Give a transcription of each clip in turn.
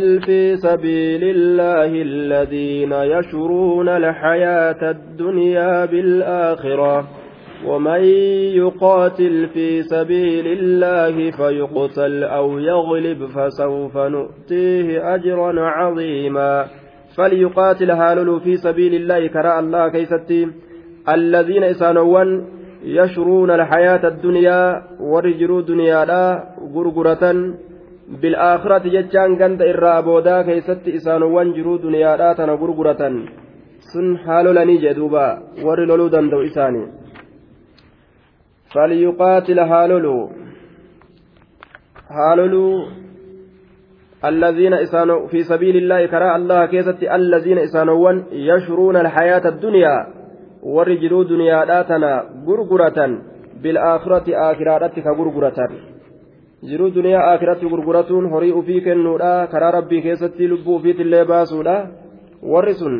في سبيل الله الذين يشرون الحياة الدنيا بالآخرة ومن يقاتل في سبيل الله فيقتل أو يغلب فسوف نؤتيه أجرا عظيما. فليقاتل هالل في سبيل الله كراء الله كيستي. الذين إسانوا يشرون الحياة الدنيا ورجروا دنيا لا غرغرة bil'aakhirati jechaan ganda irraa boodaa keeysatti isaanowwan jiruu duniyaadhaa tana gurguratan sun haalolanii jedhuuba warri loluu danda'u isaanii فليقاتل هالولو هالولو الذين إسانوا في سبيل الله كراء الله كيست الذين إسانوا يشرون الحياة الدنيا ورجلوا دنيا داتنا غرغرة بالآخرة آخراتك غرغرة jiruu duniyaa akiratti gurguratuun horii ufii kennuudha karaa rabbii keessatti lubbuu ufiitillee baasuudha warri sun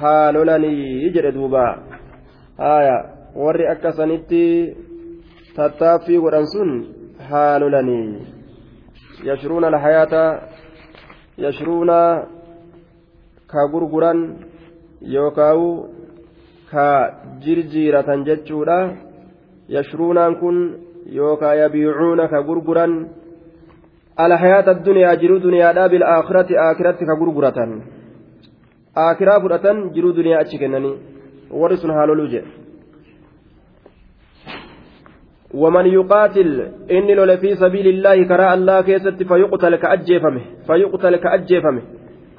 haalolanii jedhe duuba haaya warri akka sanitti tattaaffii godhan sun haalolanii yashruuna alhayaata yashruuna ka gurguran yookaawu ka jirjiiratan jechuudha yashruunaan kun yookaan yabiicuuna ka gurguran alhayaata addunyaa jiruu duniyaadhaa bilaakhirati aakiratti ka gurguratan aakiraa fudhatan jiruu duniyaa achi kennanii warri sun haaloluu jedhe ومن يقاتل إني لولا في سبيل الله كراء الله كيست فيقتل كأجيفمه فيقتل كأجيفمه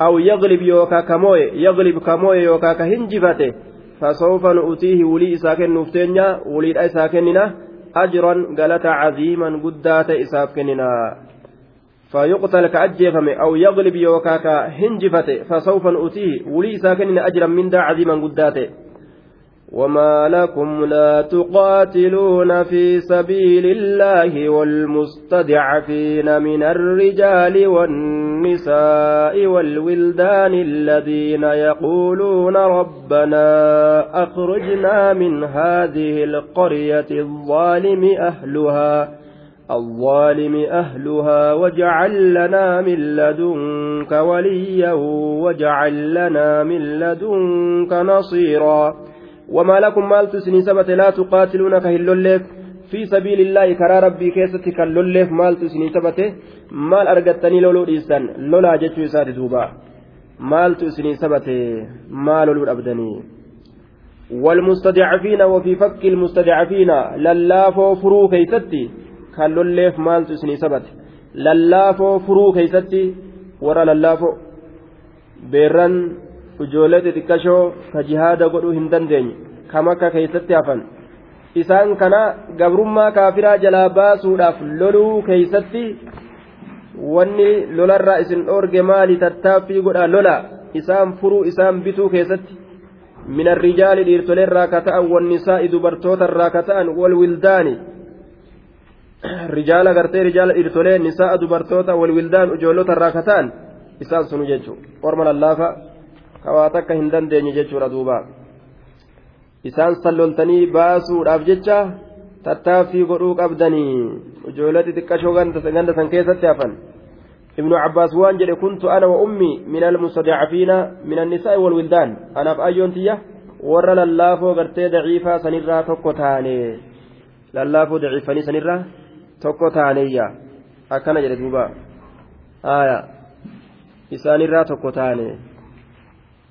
أو يغلب يوكا كموي يغلب كموي يوكا كهنجفته فسوف نؤتيه ولي إساكن نفتنيا ولي إساكننا أجرا قالت عظيما قدات إساف كننا. فيقتل كأجيفم أو يغلب يوكاكا هنجفته فسوف نؤتيه. ولي ساكن أجرا من دا عظيما قداته. وما لكم لا تقاتلون في سبيل الله والمستضعفين من الرجال والنساء والولدان الذين يقولون ربنا أخرجنا من هذه القرية الظالم أهلها الظالم أهلها واجعل لنا من لدنك وليا واجعل لنا من لدنك نصيرا. وما لكم مالت سنين سبت لا تقاتلون كهلوليف. في سبيل الله كرا ربي كيست كاللوليف مالت سنين سبت. مال أرقتني لولو إيسان لولا جتشو إسات دوبا. مالت سنين سبت. مال لولو أبدني والمستضعفين وفي فك المستضعفين. للافو فرو كيستي. كاللوليف مالت سنين سبت. للافو فرو كيستي. ورا للافو. بيران ujoolee xixiqqashoo ka jihaada godhuu hin dandeenye kam akka keessatti hafan. Isaan kana gabrummaa kaafiraa jalaa baasuudhaaf loluu keeysatti wanni lolarraa isin dhoorge maali tattaaffii godha lola? Isaan furuu isaan bituu keessatti من الرجال ديرتوليرا كتاء والنساء دبرتوترا rijaala والولدان رجال غرتي رجال ديرتولي نساء دبرتوتا والولدان أجولوترا ta'an isaan سنو جيجو ورمنا الله jechuu orma lallaafa kawaa takka hin dandeenye jechuudha duuba isaan salloltanii baasuudhaaf jecha tattaaffii godhuu qabdanii ijoollee xixiqqashoo ganda san keessatti hafan ابن عباس وان جري كنت انا وامي من المستضعفين من النساء والولدان انا في ايون تيه ور للافو غرتي ضعيفا سنرا توكو تاني للافو ضعيفني سنرا توكو تاني اكنا جري دوبا آية إسانرا توكو تاني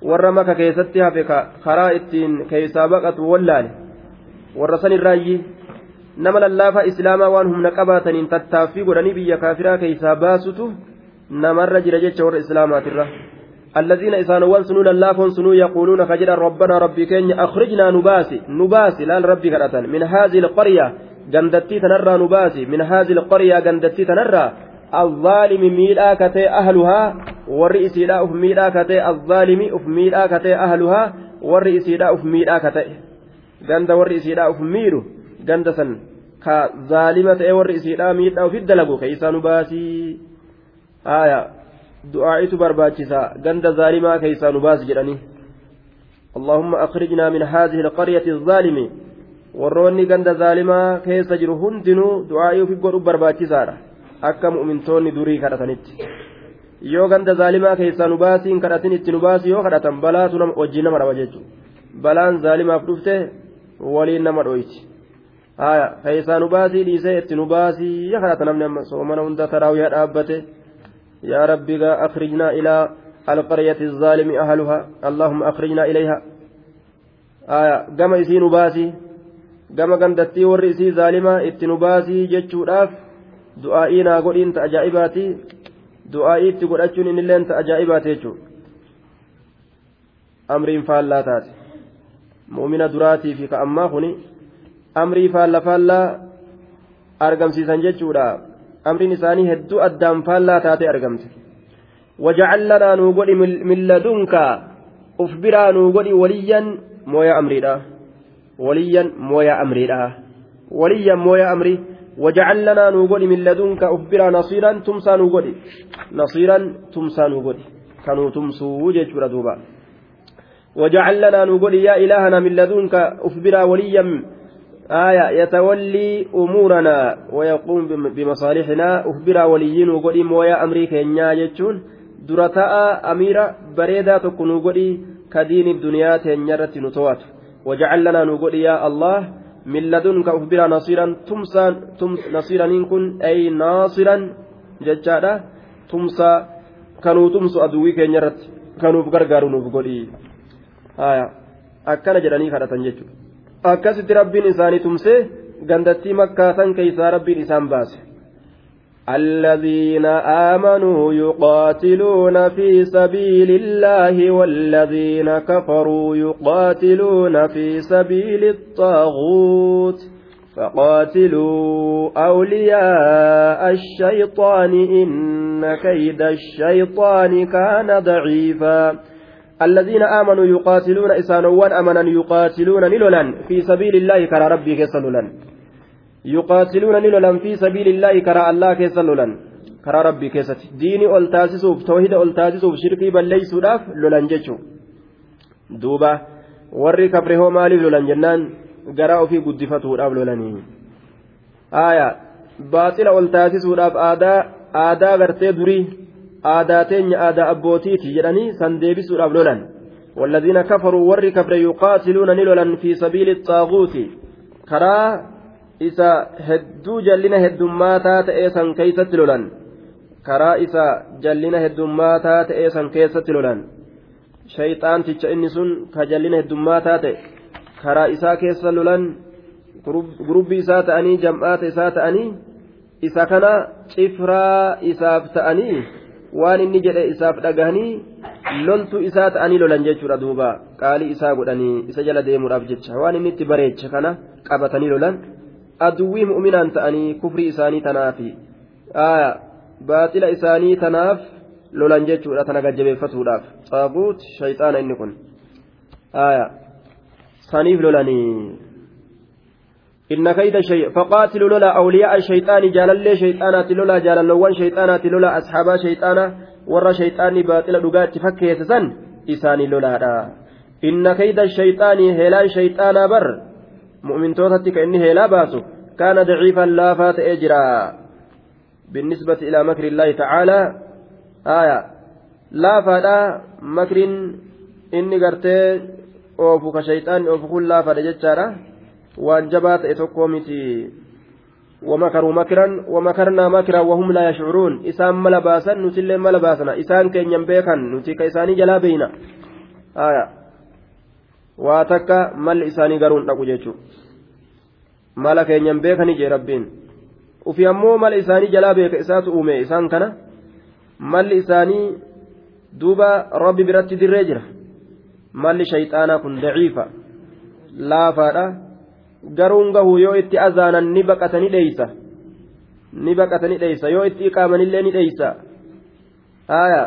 warra maka keessatti hafe karaa ittiin keessaa baqatu wallaale warra san irraayyi nama lallaafaa islaamaa waan humna qabaataniin tattaaffii godhanii biyya kaafiraa keessaa baasutu namarra jira jecha warra islaamaatirra الذين إسانوان سنو للافون سنو يقولون خجل ربنا ربي كين أخرجنا نباسي نباسي لا ربي كرة من هذه القرية جندتي تنرى نباسي من هذه القرية جندتي تنرى الظالم ميلا كتي أهلها miidhaa ka ta'e azzaalimi uf miidhaa ka ta'e ahluhaa warri isiidhaa uf miidhaa ka ta'e ganda warri isiidhaa uf miidhu ganda san ka zaalima ta'e warri isiidhaa miidhaa ufit dalagu ka isaanu baasii haaya du'aa'itu barbaachisa ganda zaalimaa ka isaanu baasi jedhanii اللهم أخرجنا من هذه القرية الظالم warroonni ganda zaalimaa keessa jiru hundinuu du'aa'ii ofii godhu barbaachisaadha akka mu'mintoonni durii kadhatanitti. Yoo ganda zaalimaa keessaa nu baasiin kadhatin itti nu baasi yoo kadhatan balaatu wajjin nama dhaba jechuudha. Balaan zaalimaaf dhufte waliin nama dhoyti haya keessaa nu baasii dhiisee itti nu baasii kadhata namni amma soomana hunda taraawyaa dhaabbate. Yaa rabbi gaa akrijnaa ilaa alqaryati zaalimi ahaluha allahumma akrijnaa ilayha. Haya gama isii nu baasii. Gama gandattii warri isii zaalimaa itti nu baasii jechuudhaaf du'aa'ii naa godhiin ta ajaa'ibaati. Du'aa'ii itti godhachuun inilleen ta ajaa'ibaati jechuudha. Amriin faallaa taate. Mu'mina duraatii fi ka ammaa kuni amrii faalla faallaa argamsiisan jechuudha. Amriin isaanii hedduu addaan faallaa taate argamte wajacallanaa nuu godhi milladunka uf biraa nuu godhi waliyyan mooyaa amriidha. Waliyyan mooyaa amriidha. Waliyyan mooyaa amrii وجعل لنا نوغولي من لدنك أخبرا نصيرا تمسى نوغولي نصيرا تمسى نوغولي كانوا تمسوا وجه دوبا. وجعل لنا نوغولي يا إلهنا من لدنك أخبرا وليا. آية يتولي أمورنا ويقوم بمصالحنا. أخبرا وليين نوغولي مويا أمري كينيا يجون. درتاء أميرة بريدة تكون نوغولي كدين الدنيا تنيرة نتوات وجعل لنا نقول يا الله. min ladunka uf bira nasiiran nasiiraniin kun ay naasiran jechaadha. Tumsaa kanuu tumsu aduwwii keenya irratti kanuuf gargaaru nuuf godhi. Akkana jedhanii kadhatan jechuudha. Akkasitti rabbiin isaanii tumsee gandattii makkaasan keessaa rabbiin isaan baase. الذين آمنوا يقاتلون في سبيل الله والذين كفروا يقاتلون في سبيل الطاغوت فقاتلوا أولياء الشيطان إن كيد الشيطان كان ضعيفا الذين آمنوا يقاتلون إسانوان أمنا يقاتلون نلولا في سبيل الله كرى ربي كسلولا يقاتلون لولا في سبيل الله كرى الله كيس لولا كرى ربي كيست ديني أول تاسسوف توحيد أول تاسسوف شركي بل ليسوا داف لولا جتشو دوبا warri kabre hoo maaliif lolan jennaan garaa ofii guddifatuudhaaf lolanii aya baaxila ol taasisuudhaaf aadaa aadaa gartee durii aadaa teenya aadaa abbootiiti jedhanii san deebisuudhaaf lolan والذين كفروا ور كفر يقاتلون نلولا في سبيل الطاغوت كرا isa hedduu jallina heddummaataa ta'ee san keeysatti lolan. Karaa isa jallina heddummaataa ta'ee san keessatti lolan. Shayxaanticha inni sun ka jallina heddummaataa ta'e karaa isaa keessa lolan gurubbii isaa ta'anii jam'aata isaa ta'anii isa kana cifraa isaaf ta'anii waan inni jedhe isaaf dhagahanii loltu isaa ta'anii lolan jechuudha duuba. Qaalii isaa godhanii isa jala deemuudhaaf jecha. Waan inni itti bareecha kana qabatanii lolan aduwwii mu'minaan ta'anii kufrii isaanii tanaafi baaxila isaanii tanaaf lolan jechuudha tana gajjabeeffatuudhaaf xaabuut shayxaana inni kun saniif lolanii كيد شيء فقاتلوا لولا أولياء الشيطان جال الله شيطانات لولا جال اللوان شيطانات لولا أصحاب شيطانا ور شيطان باطل دقات فكيسسا إساني لولا إن كيد الشيطان هلال شيطانا بر mu'mintootatti ka inni heelaa baasu kaana daciifan laafaa ta'ee jira بالنسبة إلى مكر الله تعالى آية لا فدا مكر إني قرتي أوفو كشيطان أوفو كل لا فدا جتشارة وأن جبات إتوكومتي ومكروا مكرا ومكرنا مكرا وهم لا يشعرون. إسان ملباسا نتلي ملباسنا. إسان كين ينبيكا نتي كيساني جلا بينا. آية. takka malli isaanii garuun dhaqu jechuudha mala keenyan beekani jee rabbiin. Ufi ammoo mala isaanii jalaa beeka isaatu uume. Isaan kana malli isaanii duuba rabbi biratti dirree jira. Malli shayxaanaa kun daciifa. Laafaadha. Garuun gahuu yoo itti azaanan ni baqatanii dheeysa. Ni baqatanii dheeysa. Yoo itti iqaamanillee ni dheeysa. Haaya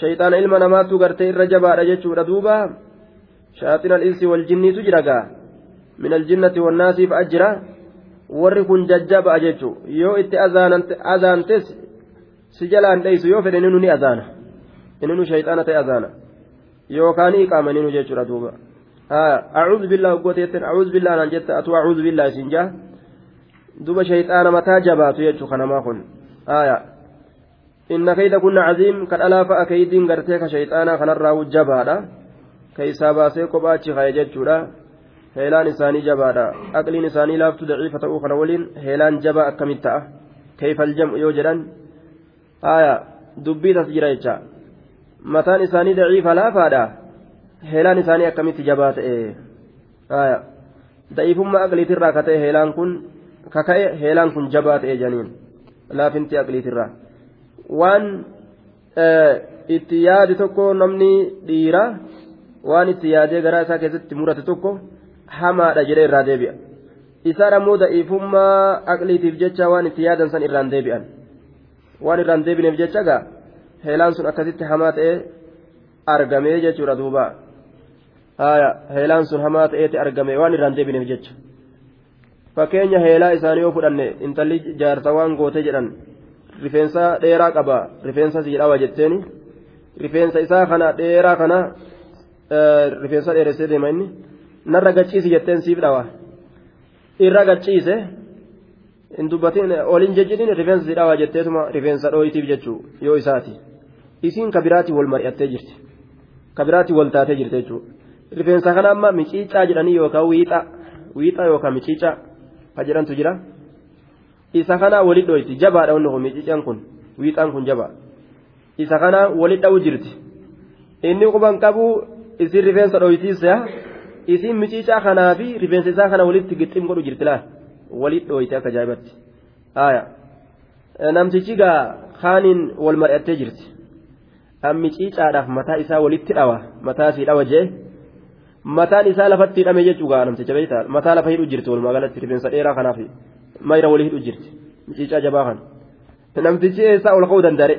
shayxaana ilma namaatu gartee irra jabaadha jechuudha duuba. Shaaxin al-insi wal jinniitu jira gaa min aljinnati wannaasiif ajjira warri kun jajjaba'a jechuu yoo itti azaantes si jalaan dheeysu yoo fedhe ninu ni azaana ininu shayxaana ta'e azaana yookaan iqaama ninu jechuudha duuba acuudhu billaa hoggoota jettan acuudhu billaa naan jetta atu acuudhu billaa isin jaa duuba shayxaana mataa jabaatu jechuu kanamaa kun inna kayda kunna caziim kan alaafa akaydiin gartee ka shayxaanaa kanarraa jabaadha ka isaa baasee kophaachi ka'e jechuudha heelaan isaanii jabaadha. Aqliin isaanii laaftu daciifa ta'uu kana waliin heelaan jabaa akkamit ta'a? Keeyfal jam'u yoo jedhan? Aya dubbii tas jira jecha. Mataan isaanii daciifa laafaadha? Heelaan isaanii akkamitti jabaa ta'e? Aya da'iifummaa aqliitirraa ka ta'e heelaan kun ka ka'e heelaan kun jabaa ta'e janiin. Laafinti aqliitirraa. Waan itti yaade tokko namni dhiira waan itti yaadee garaa isaa keessatti murate tokko hamaadha jedhee irraa deebi'a isaan ammoo da'iifummaa aqliitiif jecha waan itti yaadan san irraan deebi'an waan irraan deebineef jecha gaa heelaan sun akkasitti hamaa ta'ee argamee jechuudha duuba heelaan sun hamaa ta'eeti argame waan irraan deebineef jecha fakkeenya heelaa isaanii yoo fudhanne intalli jaarsa waan goote jedhan rifeensa dheeraa qaba rifeensa siidhawa jetteeni rifeensa isaa kana dheeraa kana rifeensa dheeressee deema inni narra gachiisi jetteen siif dhawa irra gachiise hin dubbatin oliin jejjidhin rifeensa si dhawa jetteetuma rifeensa dhooyitiif jechuu yoo isaati isiin kabiraatti wal mari'attee jirti kabiraatti wal taatee jirti jechuudha rifeensa kana amma miciicaa jedhanii yookaan wiixa wiixa yookaan miciicaa ka jedhantu jira isa kana walit dhooyti jabaadha wanni kun miciicaan kun wiixaan kun jabaa isa kana walit dha'u jirti inni quban qabu isin rifeensa dhooytiisa isin miciicaa kanaa fi rifeensa isaa kana walitti gixxim godhu jirti laal walit dhooyte akka ajaa'ibatti haaya namtichi gaa kaaniin wal mari'attee jirti miciicaadhaaf mataa isaa walitti dhawa mataa sii dhawa jee mataan isaa lafatti hidhame jechuudha namticha beektaa mataa lafa hidhu jirti walumaa galatti rifeensa dheeraa kanaaf mayra walii hidhu jirti miciicaa jabaa kan namtichi eessaa ol ka'uu danda'e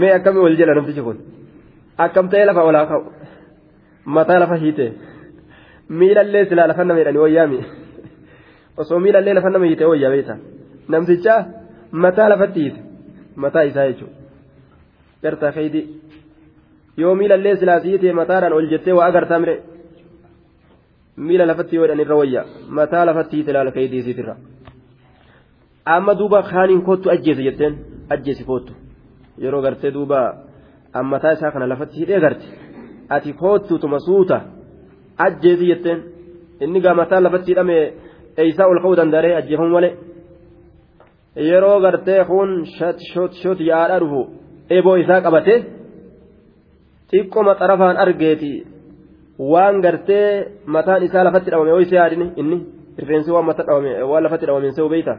mee akkamii wal jala namtichi kun akkam ta'ee lafa olaa ka'u mataa lafa hiite miilallee silaa lafa nama hidhanii wayyaami osoo miilallee lafa nama hiite wayyaa beektaa namticha mataa lafatti hiite mataa isaa jechuudha gartaa keeydii. yoo miila illee silaasii ta'e mataadhaan ol jettee waa agartaa mire miila lafatti yoo irra wayya mataa lafatti hiite laala keeydii isiitirra amma duuba kaaniin kootu ajjeese jetteen ajjeesi kootu yeroo gartee duuba ammataa isaa kana lafatti hidhee garte ati kootu tuma suuta ajjeesi jetteen. Inni gaa mataa lafatti hidhame eeysaa ol ka'uu danda'ee ajjeefamu malee. Yeroo gartee kun shot yaadhaa dhufu eeboo isaa qabatee. xiqqoma xarafaan argeeti. Waan gartee mataan isaa lafatti dhabame oo isa yaadini inni? Rifeensi waan mata dhabame waan lafatti dhabame se'u beeyta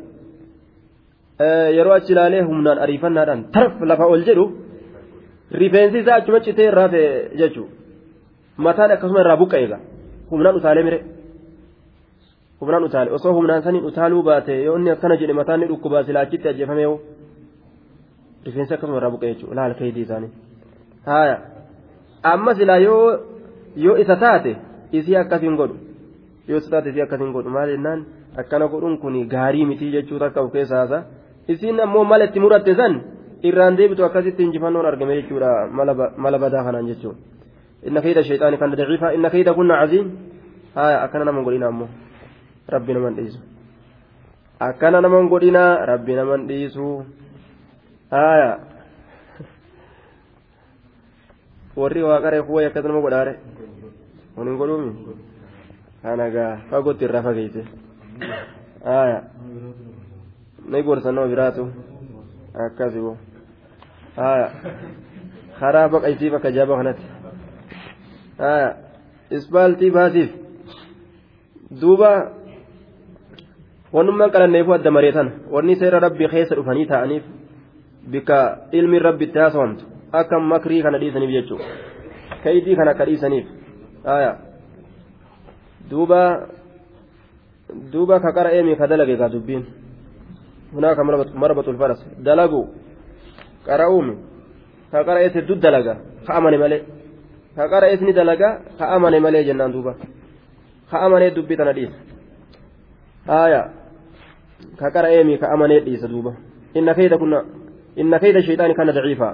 yeroo achi ilaalee humnaan ariifannaadhaan tarf lafa ol jedhu rifeensi isaa achuma citee irraa fe'e jechuudha mataan akkasuma irraa buqqa'e egaa humnaan utaalee mire humnaan utaale osoo humnaan saniin utaaluu baate yoo inni akkana jedhe mataan ni dhukkubaa silaa achitti ajjeefame yoo rifeensi akkasuma irraa buqqa'e jechuudha laala keeydii isaanii haaya. amma silaa yoo yoo isa taate isii akkasiin godhu yoo isa taate isii akkasiin godhu maal jennaan akkana godhuun kun gaarii mitii jechuu takka of keessa haasa isiin ammoo mala itti muratte san irraan deebitu akkasitti injifannoon argame jechuudha mala badaa kanaan jechuudha inna kayda shayxaani kan daciifa inna kayda kunna caziim haya akkana naman godhina ammoo rabbi naman dhiisu akkana naman godhina rabbi naman dhiisu haya warri waaqaree kuwwee akkas nama godhaare kun hin godhuumi kana gaa fagootti irraa fageesse aya ni gorsannoo biraatu akkasi bo aya karaa baqaysiif akka jaaba kanatti ispaaltii baasiif duuba wannummaan qalanneefu adda mareetan wanni seera rabbii keessa dhufanii ta'aniif bika ilmi rabbi itti haasawamtu akka makrii kana dhiisaniif jechuudha kaydii kana akka dhiisaniif duuba duuba ka qara eemi ka dalage gaa dubbiin hunaaka marbatul faras dalagu qara'uumi ka qara ees hedduu dalaga ka amane malee ka qara ees ni dalaga ka amane malee jennaan duuba ka amanee dubbii tana dhiisa aya ka qara eemi ka amanee dhiisa duuba inna kayda kunna inna kayda shayxaani kana daciifaa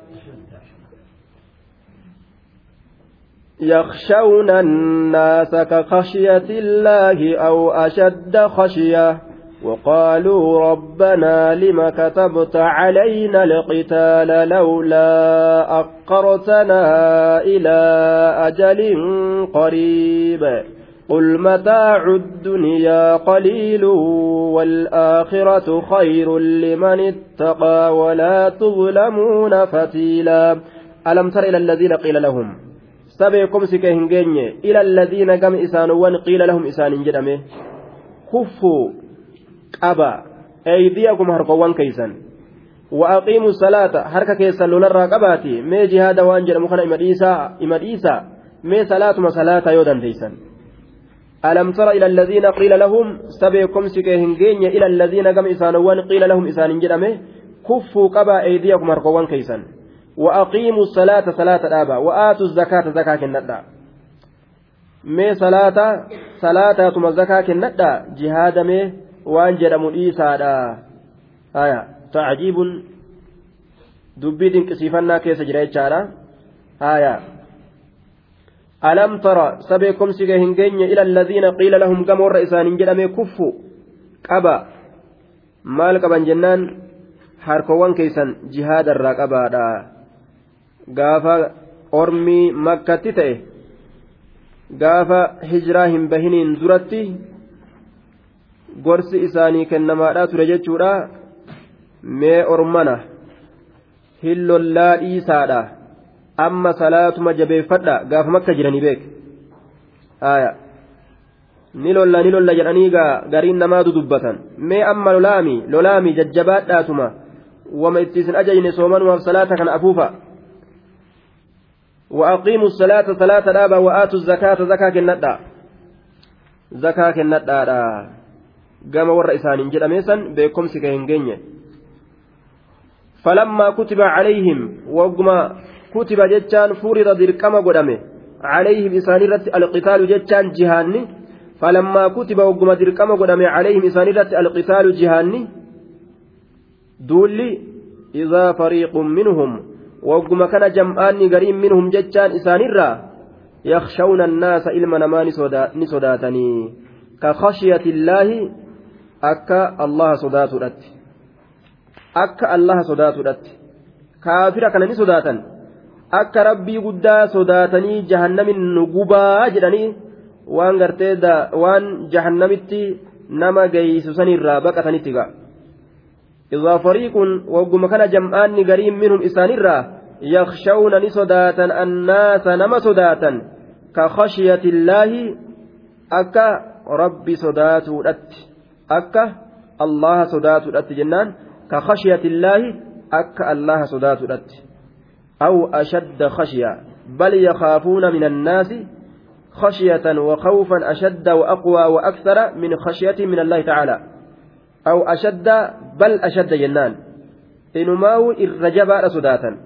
يخشون الناس كخشية الله أو أشد خشية وقالوا ربنا لم كتبت علينا القتال لولا أقرتنا إلى أجل قريب قل متاع الدنيا قليل والآخرة خير لمن اتقى ولا تظلمون فتيلا. ألم تر إلى الذين قيل لهم sabee komsi kee hin geenye ila alladhiina gama isaanowwan qiila lahum isaanin jedhame kuffuu qaba eydiyakum harkowwan keeysan وأقيموا الصلاة. حركة كيسا لولرا قباتي مي جهاد وان جرمو خنا إمديسا إمديسا مي صلاة ما صلاة يودن ديسا ألم تر إلى الذين قيل لهم سبيكم سكيهن إلى الذين قم إسانوان قيل لهم إسان جرمه كفوا قبا. أيديكم هرقوان كيسا وأقيموا الصلاة صلاة الآباء وآتوا الزكاة زكاة كندا mee salaata salaataatuma zakaa kennadha jihaadame waan jedhamu dhiisaadha haya tacjiibun dubbii dinqisiifannaa keessa jira jechaadha haya alam tara sabeekomsi gee hin geenye ila alladhiina qiila lahum gama warra isaaniin jedhame kuffu qaba maal qaban jennaan harkowwan keeysan jihaadarraa qabaadha gaafa ormii makkatti ta'e gaafa hijiraa hin bahiniin duratti gorsi isaanii kennamaadhaa ture jechuudha mee ormana hillollaa dhiisaadha amma salaatuma jabeeffadha gaafa makka jiranii beek ni lolla ni lolla jedhanii gariin namaatu dubbatan mee amma lolaami lolaami jajjabaadhaatuma wama itti isin ajajne soomanumaaf salaata kana afuufa وأقيموا الصلاة صلاة دابا وآتوا الزكاة زكاة كندا. زكاة كندا قام ور إسان جل ميسا بكم سكهن فلما كتب عليهم وقما كتب جتان فرض دركما قدامه. عليهم إسان القتال جتان جهاني. فلما كتب وقما دركما قدامه عليهم إسان القتال جهاني. دولي إذا فريق منهم wagguma kana jam'aanni gariin minhum jechaan isaanirraa yakshawna annaasa ilma namaa ni sodaatanii ka khashiyatillaahi akka allaha sodaatudhatti akka allaha sodaatudhatti kaafira kana ni sodaatan akka rabbii guddaa sodaatanii jahannamin nu gubaa jedhanii waan gartee waan jahannamitti nama geeysu sanirraa baqatanitti ga'a إذا فريق وقم كان جمعان قريب منهم إسانرا يخشون نسداتا الناس نما سداتا كخشية الله أكا ربي سداتو أت أكا الله سداتو أت جنان كخشية الله أكا الله سداتو أت أو أشد خشية بل يخافون من الناس خشية وخوفا أشد وأقوى وأكثر من خشية من الله تعالى. أو أشد بل أشد جنان. إنماو الرجباء صداتا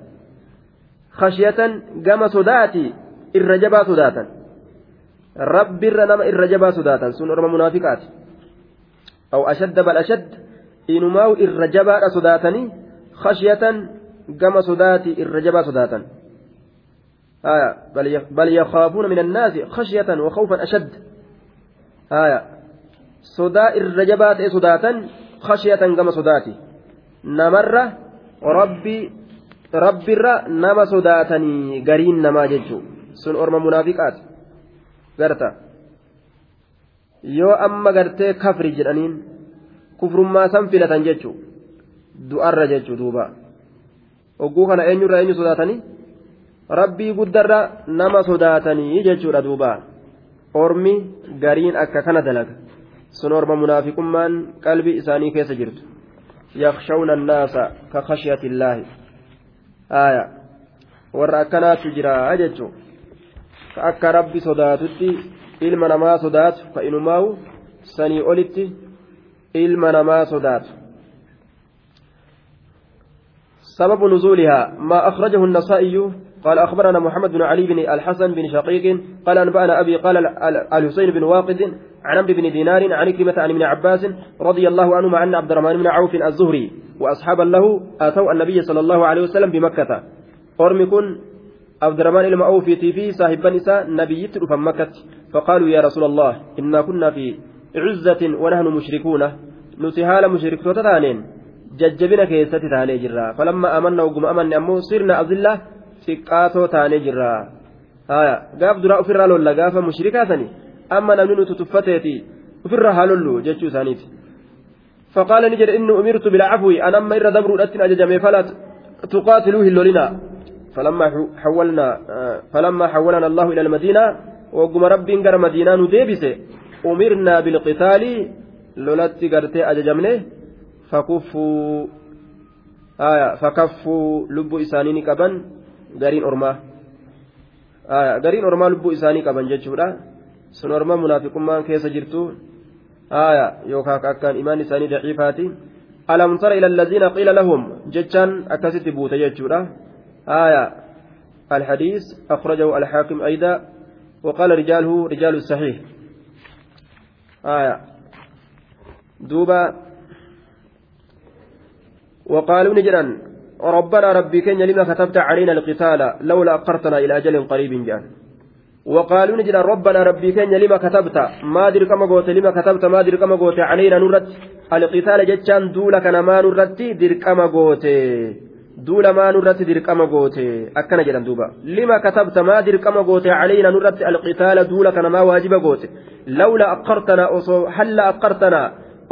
خشية قام صداتي الرجباء صداتا رب الرنم الرجباء صداتا سن أرم منافقات أو أشد بل أشد. إنماو الرجباء صداتني خشية قام صداتي الرجباء صداتا آية. بل يخافون من الناس خشية وخوفا أشد. آية. Sodaa irra jabaa ta'e sodaatan khashiyatan gama sodaati. Namarra rabbi rabbirra nama sodaatanii gariin namaa jechuu. Sun orma munaafiqaati. Garta. Yoo amma gartee kafri jedhaniin kufrummaa san filatan jechuu. Du'arra jechuu duuba. Ogguu kana eenyurra eenyu sodaatanii? Rabbii guddarra nama sodaatanii jechuudha duuba. Ormi gariin akka kana dalaga isaanii keessa jirtu yakshawna annaasa ka khashyati illaahi aya warra akkanaatu jira jechuu ka akka rabbi sodaatutti ilma namaa sodaatu ka inumaawu sanii olitti ilma namaa sodaatu سبب نزولها ما أخرجه النسائي قال أخبرنا محمد بن علي بن الحسن بن شقيق قال أنبأنا أبي قال الحسين بن واقد عن عمرو بن دينار عن كلمة عن ابن عباس رضي الله عنهما أن عبد الرحمن بن عوف الزهري وأصحابا له أتوا النبي صلى الله عليه وسلم بمكة. أرم كن عبد الرحمن عوف في صاحب نساء نبي مكة. فقالوا يا رسول الله إنا كنا في عزة ونحن مشركون. نتهال مشرك تتانين. jajjabina keessatti taanee jirra falamma amanna oguma amanne ammoo sirna azilla xiqqaatoo taanee jirra haya gaaf duraa ofirraa lolla gaafa mushrikaa sani amma namni nuti tuffateeti ofirraa haa lollu jechuu isaaniiti فقال نجد إني أمرت بالعفو أنا أما إر دبر أتن أججمي فلا تقاتلوه اللولنا فلما حولنا فلما حولنا الله إلى المدينة وقم ربي انقر مدينة نديبس أمرنا بالقتال لولت قرتي أججمني fakuffuu fakaffuu lubbuu isaanii ni qaban gariin ormaa gariin ormaa lubbuu isaanii qaban jechuudha sun orma munaafiqummaan keessa jirtu yookaan akkaan imaan isaanii daciifaati alam tara ila allaziina qiila lahum jechaan akkasitti buute jechuudha الحديث أخرجه الحاكم أيضا وقال رجاله رجال الصحيح آية دوبا وقالوا نجرا ربنا ربي كن لما كتبت علينا القتال لولا أقرتنا إلى أجل قريب جان وقالوا نجرا ربنا ربي كن لما كتبت ما أدري كما قلت لما كتبت ما أدري كما قلت علينا نرت القتال جتشان دولك ما نرت درك أما قلت duula maa nurratti dirqama goote akkana jedhan duuba lima katabta maa dirqama goote calayna nurratti alqitaala duula kana maa waajiba goote lawla aqartanaa osoo halla aqartanaa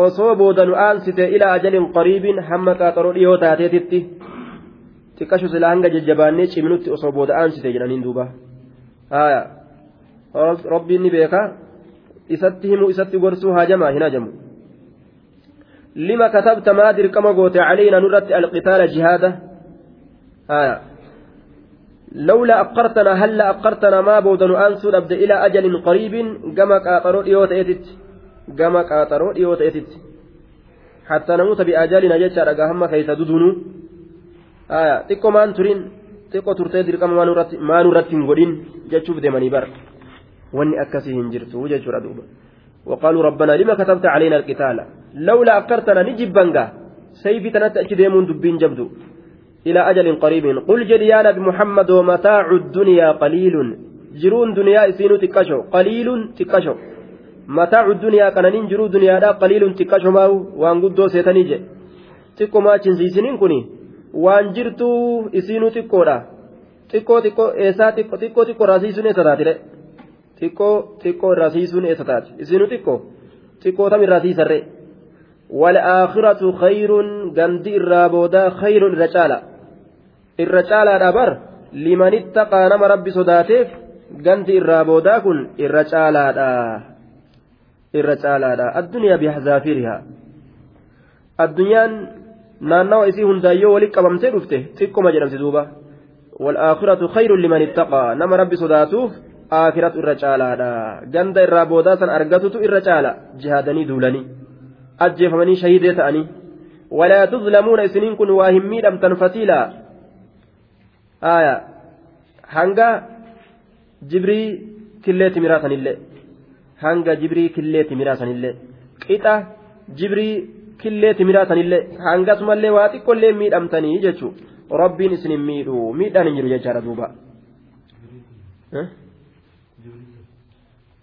osoo booda nu aansite ilaa ajalin qariibin hamma qaaxaroo dhiyoo taateetitti xiqqashu silaa hanga jajjabaannee cimnutti osoo booda aansite jedhaniin duuba rabbiin ni beeka isatti himuu isatti gorsuu haajamaa hin hajamu lima katabta maa dirqama goote caleena nurratti alqitaala jihaada لولا أقرتنا هل أقرتنا ما بودن أنسو أبدا إلى أجل قريب كما قاطروا ديوت إيتت gama qaaxaroo dhiyoo ta'etitti hattaa namoota bi'aajaalina jechaadha gahamma keessa dudunu xiqqoo maan turiin xiqqoo turtee dirqama maanurratti hin godhin jechuuf deemanii bara akkasii hin jirtu jechuudha duuba وقالوا ربنا لما كتبت علينا القتال لولا أكرتنا نجبنغا سيفي تنتأتي ديمون دبين جبدو إلى أجل قريب قل جدي يا نبي محمد ومتاع الدنيا قليل جرون دنيا إسينو تكشو قليل mataacu duniyaa kananiin jiruu duniyaadhaa qaliilun xiqqashomaa'u waan guddoo seetanii jedhe xiqqomaa chinsiisiniin kun waan jirtuu isiinuu xiqqoodha xiqqoo xiqqoo eessaa xiqqoo xiqqoo xiqqoo raasiisuun eessa taatire xiqqoo xiqqoo raasiisuun eessa taati isiinuu xiqqoo xiqqoo tam irraa siisarre wal'aakhiratu khayrun gandi irraa boodaa khayrun irra caala irra caalaadha bar limanittaqaa nama rabbi sodaateef gandi irraa boodaa kun irra caalaadha. irra caalaadha addunyaa bihazaafiirihaa addunyaan naannawa isii hundaayyoo walitti qabamtee dhufte xiqqoma jedhamti duuba والآخرة خير لمن اتقى نما ربي صداتوف آخرة الرجالة جند الرابودا سن أرقتت الرجالة جهادني دولني أجفمني شهيد تأني ولا تظلمون سنين كن واهمي لم تنفتيلا آية هنگا جبري كليت ميراثا الله hanga jibrii killeetti miraasanillee qixa jibrii killeetti miraasanillee hangasumallee waa xiqqollee miidhamtanii jechuun rabbiin isin hin miidhu miidhaan hin jiru jechaadha duuba.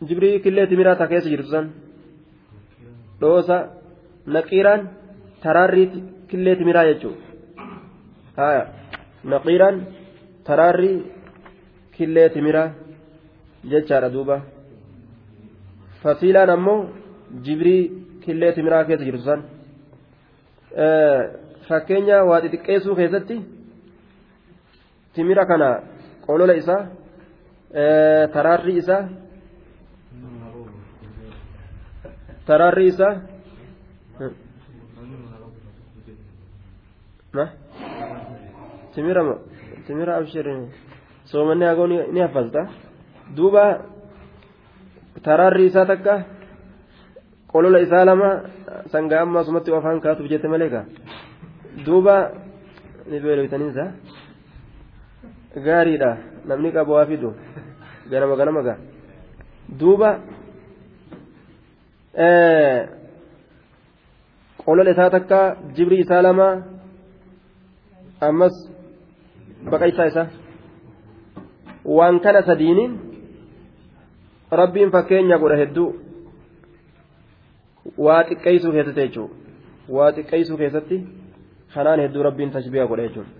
Jibrii killeetti miraasa keessa jirtu san dhoosa naqiiraan taraarrii killeetti miraa jechuudha naqiiraan taraarrii killeetti miraa jechaadha duuba. fasiilaan ammoo jibrii killee timiraa keessa jirtu san fakkeenya waa xixiqqeessuu keessatti timira kana qolola isaa taraarri isaa taraarri isaa timira timira abshirin soomanni hagoo ni haffasta duuba taraarri isaa takka qolola isaa lama sangaa amma asumatti afaan kaatuuf jette malee kaa duuba ni beelofitaniinsa gaariidha namni qabu waa fidu ganama ganama gaa duuba qolola isaa takka jibri isaa lama ammas baqaysaa isaa waan kana sadiiniin rabbiin fakkeenya godha hedduu waa xiqqeessuu keessatti jechuudha waa xiqqeessuu keessatti kanaan hedduu rabbiin tashbiha godha jechuudha.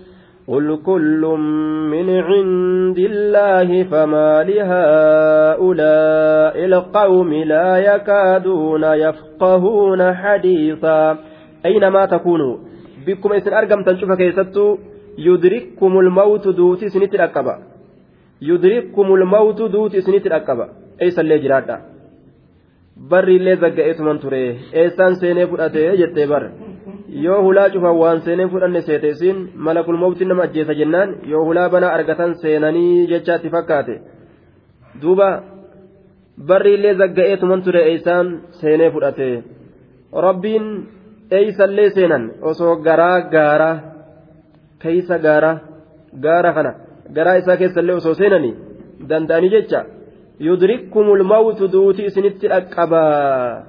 قل كل من عند الله فما لهؤلاء القوم لا يكادون يفقهون حديثا أينما تكونوا بكم إسن أرقم تنشوف كيستو يدرككم الموت دوتي سنة الأكبة يدرككم الموت دوتي سنة الأكبة أي سلي جرادا barri illee zagga'eetuman ture eessaan seenee fudhate jettee bar yoo hulaa cufan waan seenee fudhanne seete isiin malakul mawti nama ajjeesa jennaan yoo hulaa banaa argatan seenanii jechaatti fakkaate. Duuba barri illee zagga'eetuman ture eessaan seenee fudhate. Rabbiin eeysallee seenan? Osoo garaa gaara keeysa gaara gaara kana garaa isaa keessallee osoo seenanii? Danda'anii jecha. yudrikkumul mawtu duuti isinitti dhaqqabaa.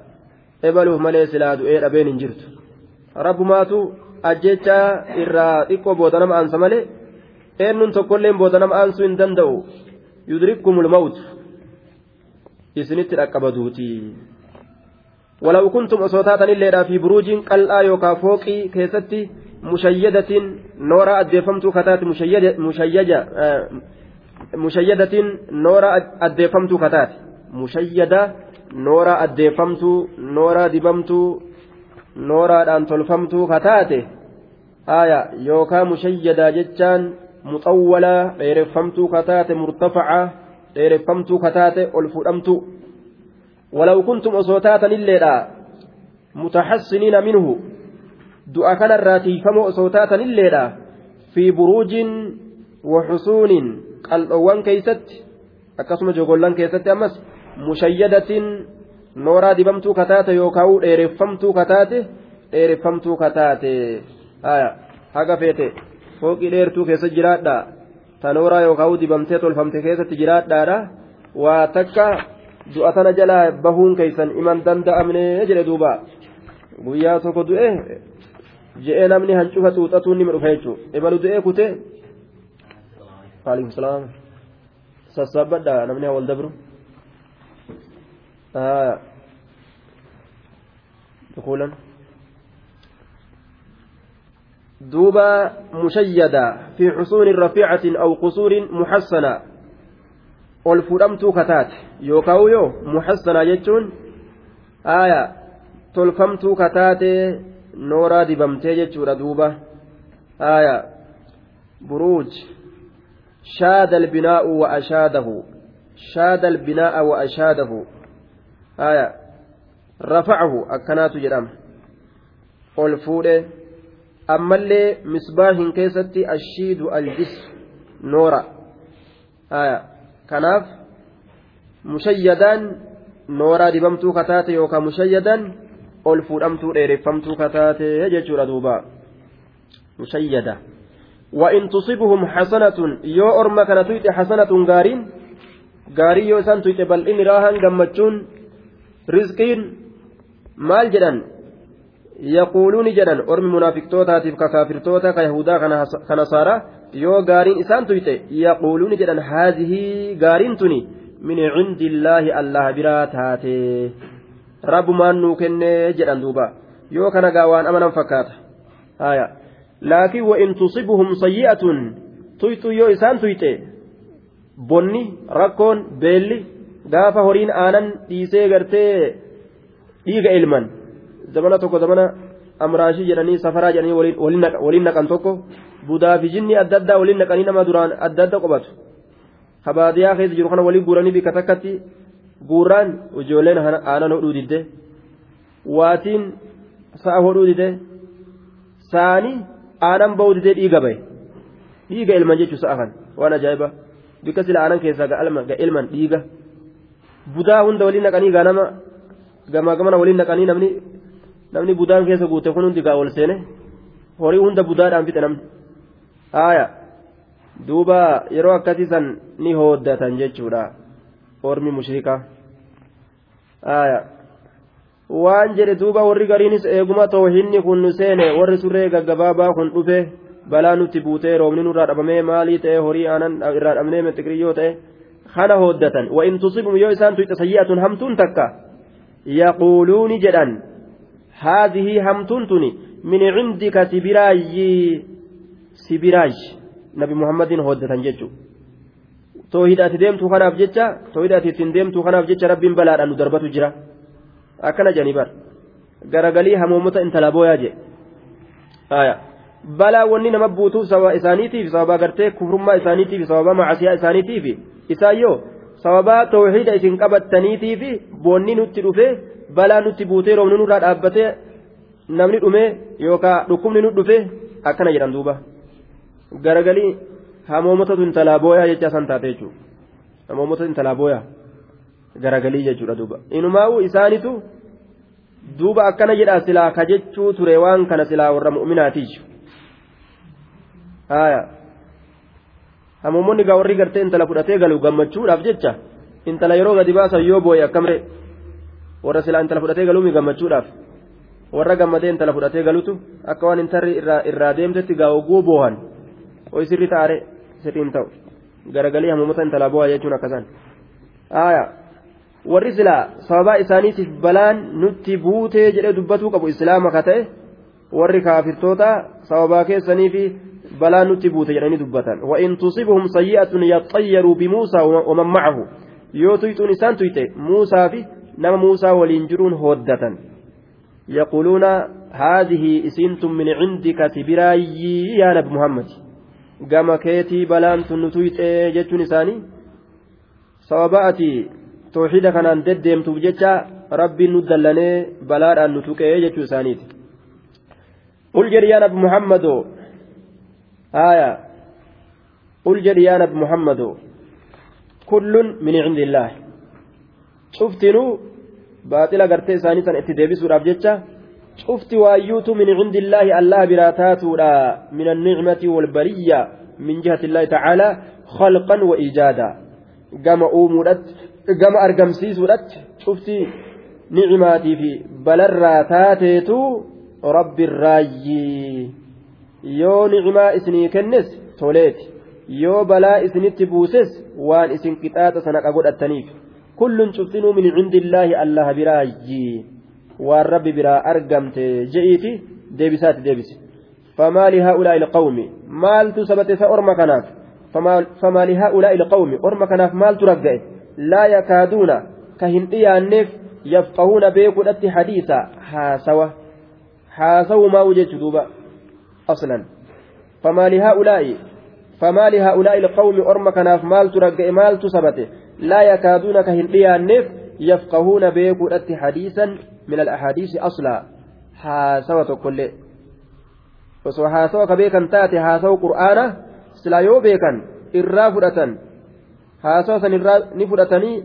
Ebaluuf malee silaa du'ee dhabeen hin jirtu rabbumaatu ajjechaa irraa xiqqoo booda nama aansa malee eenyuun tokkolleen booda nama aansuu hin danda'u yudrikkumul mawtu isinitti dhaqqaba duuti ولو كنتم أصوتاتا إلا في بروج قلعا يوكا فوقي كيستي مشيدة نورا أدفمت كتات مشيدة, مشيدة آه mushayyadatiin noora addeeffamtuu kataate mushayyada noora addeeffamtuu noora dibamtuu nooraadhaan tolfamtuu kataate aya yookaa mushayyadaa jechaan muxawwalaa dheereffamtuu kataate murtafacaa dheereffamtuu kataate ol fudhamtuu walaw kuntum osoo taatanilleedha mutaxassiniina minhu du'a kanarraa tiifamoo osoo taatanilleedha fi buruujin waxusuunin qal'oowwan keeysatti akkasuma jogollan keessatti ammas mushayyadatiin nooraa dibamtuu kataate yookaan dheereffamtuu kataate dheereffamtuu kataate haga feete fooqii dheertuu keessa jiraadha ta nooraa yookaan dibamtee tolfamte keessatti jiraadhaadha waa takka du'a tana jalaa bahuun keeysan iman danda'amne jedhe duuba guyyaa tokko du'e je'ee namni hancufa xuuxatuun nima dhufa jechuudha imalu du'ee kutee. وعليكم السلام sassaabadha namni wal dabru دخولا. دوبا مشيدة في حصون رفيعة أو قصور محصنة. والفرمت كتات يوكاو يو محصنة جتون آية تلفمت كتات نورا دبمتي جتشورا دوبا. آية بروج. شاد البناء وأشاده. شاد البناء وأشاده. آية رفعه أكنات جرام قل فوله أما اللي مصباح كيستي الشيد الجسر نورا آية كناف مشيدا نورا دبمتو كتاتي يوكا مشيدا قل فودمتو ديرفمتو كتاتي يجتشور دوبا مشيدا وإن تصبهم حسنة يو أرما كان تويت حسنة غارين غاري يو سان تويت بل rizqiin maal jedhan? Yaquuluuni jedhan ormi munaafiqtootaatiif kakaafirtoota ka yahudaa ka yoo gaariin isaan tuyte yaquuluuni jedhan haazihii gaariin tuni min cindi illaahi allaha biraa taate. Rabbumaan nuu kennee jedhan duuba. Yoo kana gaa waan amanan fakkaata. Haya laakiin wa in tusibuhum sayyi'atun tuytu yoo isaan tuyte bonni rakkoon beelli gaafa horiin aanan dhiisee gartee dhiiga ilman. Zamana tokko zamana amraashii jedhanii safaraa jedhanii waliin naqan tokko budaa fi jinni adda addaa waliin naqanii nama duraan adda adda qobatu. Kabaadiyaa keessa jiru kana walii guuranii bika takkatti guurraan ijoolleen aanan hodhuu didde. Waatiin sa'a hodhuu didde. Saanii aanan ba'uu didee dhiiga bahe dhiiga ilman jechuun sa'a kan waan ajaa'iba. Bika sila aanan keessaa ga ilman dhiiga budaa hunda waliin naqanii gaa nama gamaa gamana waliin naqanii namni namni budaan keessa guute kun hundi gaa ol seene horii hunda budaadhaan fixe namni haaya duuba yeroo akkasii san ni hooddatan jechuudha ormi mushrikaa haaya waan jedhe duuba warri gariinis eeguma toohinni kun nu seene warri surree gaggabaabaa kun dhufe balaa nutti buutee roobni nurraa dhabamee maalii ta'e horii aanan irraa dhabnee mexiqiriyyoo ta'e kana hooddatan wa in tusibum yoo isaan tuyxe sayyi'atun hamtuun takka yaquuluuni jedhan haadhihi hamtuun tuni min cindika sibiraayyi sibiraay nabi muhammadin hooddatan jechuu toohida ati deemtuu kanaaf jecha toohida ati ittiin deemtuu kanaaf jecha rabbiin balaadhaan nu darbatu jira akkana jedhanii bar garagalii hamoomota intala booyaa jedhe balaa wanni nama buutuuf sababa isaaniitiif sababa gartee kufrummaa isaaniitiif sababa macasiyaa isaaniitiif isaan yoo sababa toohida isin qabattaniitiif boonni nutti dhufe balaa nutti buutee roobni nurraa dhaabbatee namni dhume yookaan dhukkubni nu dhufe akkana jedhan duuba. Garagalii hamoomotatu intalaa booyaa jecha san taate jechuudha hamoomotatu intalaa booyaa garagalii jechuudha duuba. Inumaa'u isaanitu duuba akkana jedhaa silaa ka jechuu ture waan kana silaa warra mu'minaatiichu haaya hamoomonni gaa warri gartee intala fudhatee galu gammachuudhaaf jecha intala yeroo gadi baasan yoo booye akkamre warra silaa intala fudhatee galuumi gammachuudhaaf warra gammadee intala fudhatee galutu akka waan intarri irraa deemtetti gaa oguu boohan hoy sirri taare sirriin ta'u garagalii hamoomota intalaa booha jechuun akkasaan haaya warri silaa sababaa isaaniitiif balaan nutti buutee jedhee dubbatuu qabu islaama ka ta'e warri kaafirtoota sababaa keessanii fi balaan nutti buute jedhanii dubbatan wa'in tusibhum sayyi'atun yaxayyaruu bimuusaa waman macahu yoo tuyxuun isaan tuyxe muusaa fi nama muusaa waliin jiruun hooddatan yaquuluuna haadhihi isiintun min cindika sibiraayyii yaa nabi muhammad gama keetii balaan tun nu tuyxee jechuun isaanii sababa ati tooxida kanaan deddeemtuuf jecha rabbiin nu dallanee balaadhaan nu tuqee jechuu isaaniiti qul jedhi yaa nabi muhammadoo آية. قل جد يا نبي محمد كل من عند الله. شفتنو؟ باطل قرتي ثانية اتدابي سورة بجتة شفت وأيوت من عند الله الله براتات من النعمة والبرية من جهة الله تعالى خلقا وإيجادا. قام أومرت قام أرقمسي سورة شفت نعماتي في بلراتاتيتو رب الرايي yoo nicmaa isinii kennes toleeti yoo balaa isinitti buuses waan isin qixaaxa sanaqa godhattaniif kullun cuftinuu min cindillaahi allaha biraayyi waan rabbi biraa argamte je'iiti deebisaati deebise فما لهؤلاء القوم مال تثبت فأرم كناف فما, فما لهؤلاء القوم أرم كناف مال ترقع لا يكادون كهن إيانف يفقهون بيكو حديثا حاسوة حاسوا ما وجدت دوبا أصلا فما لهؤلاء فما لهؤلاء القوم أرم كناف مال ترقى مال تثبت لا يكادون كهن النف يفقهون بيكو حديثا من الأحاديث أصلا حاسوة كل osoo haasawa ka beekan taate haasawu qur'aana silaa yoo beekan irraa fudhatan haasawa san irraa ni fudhatanii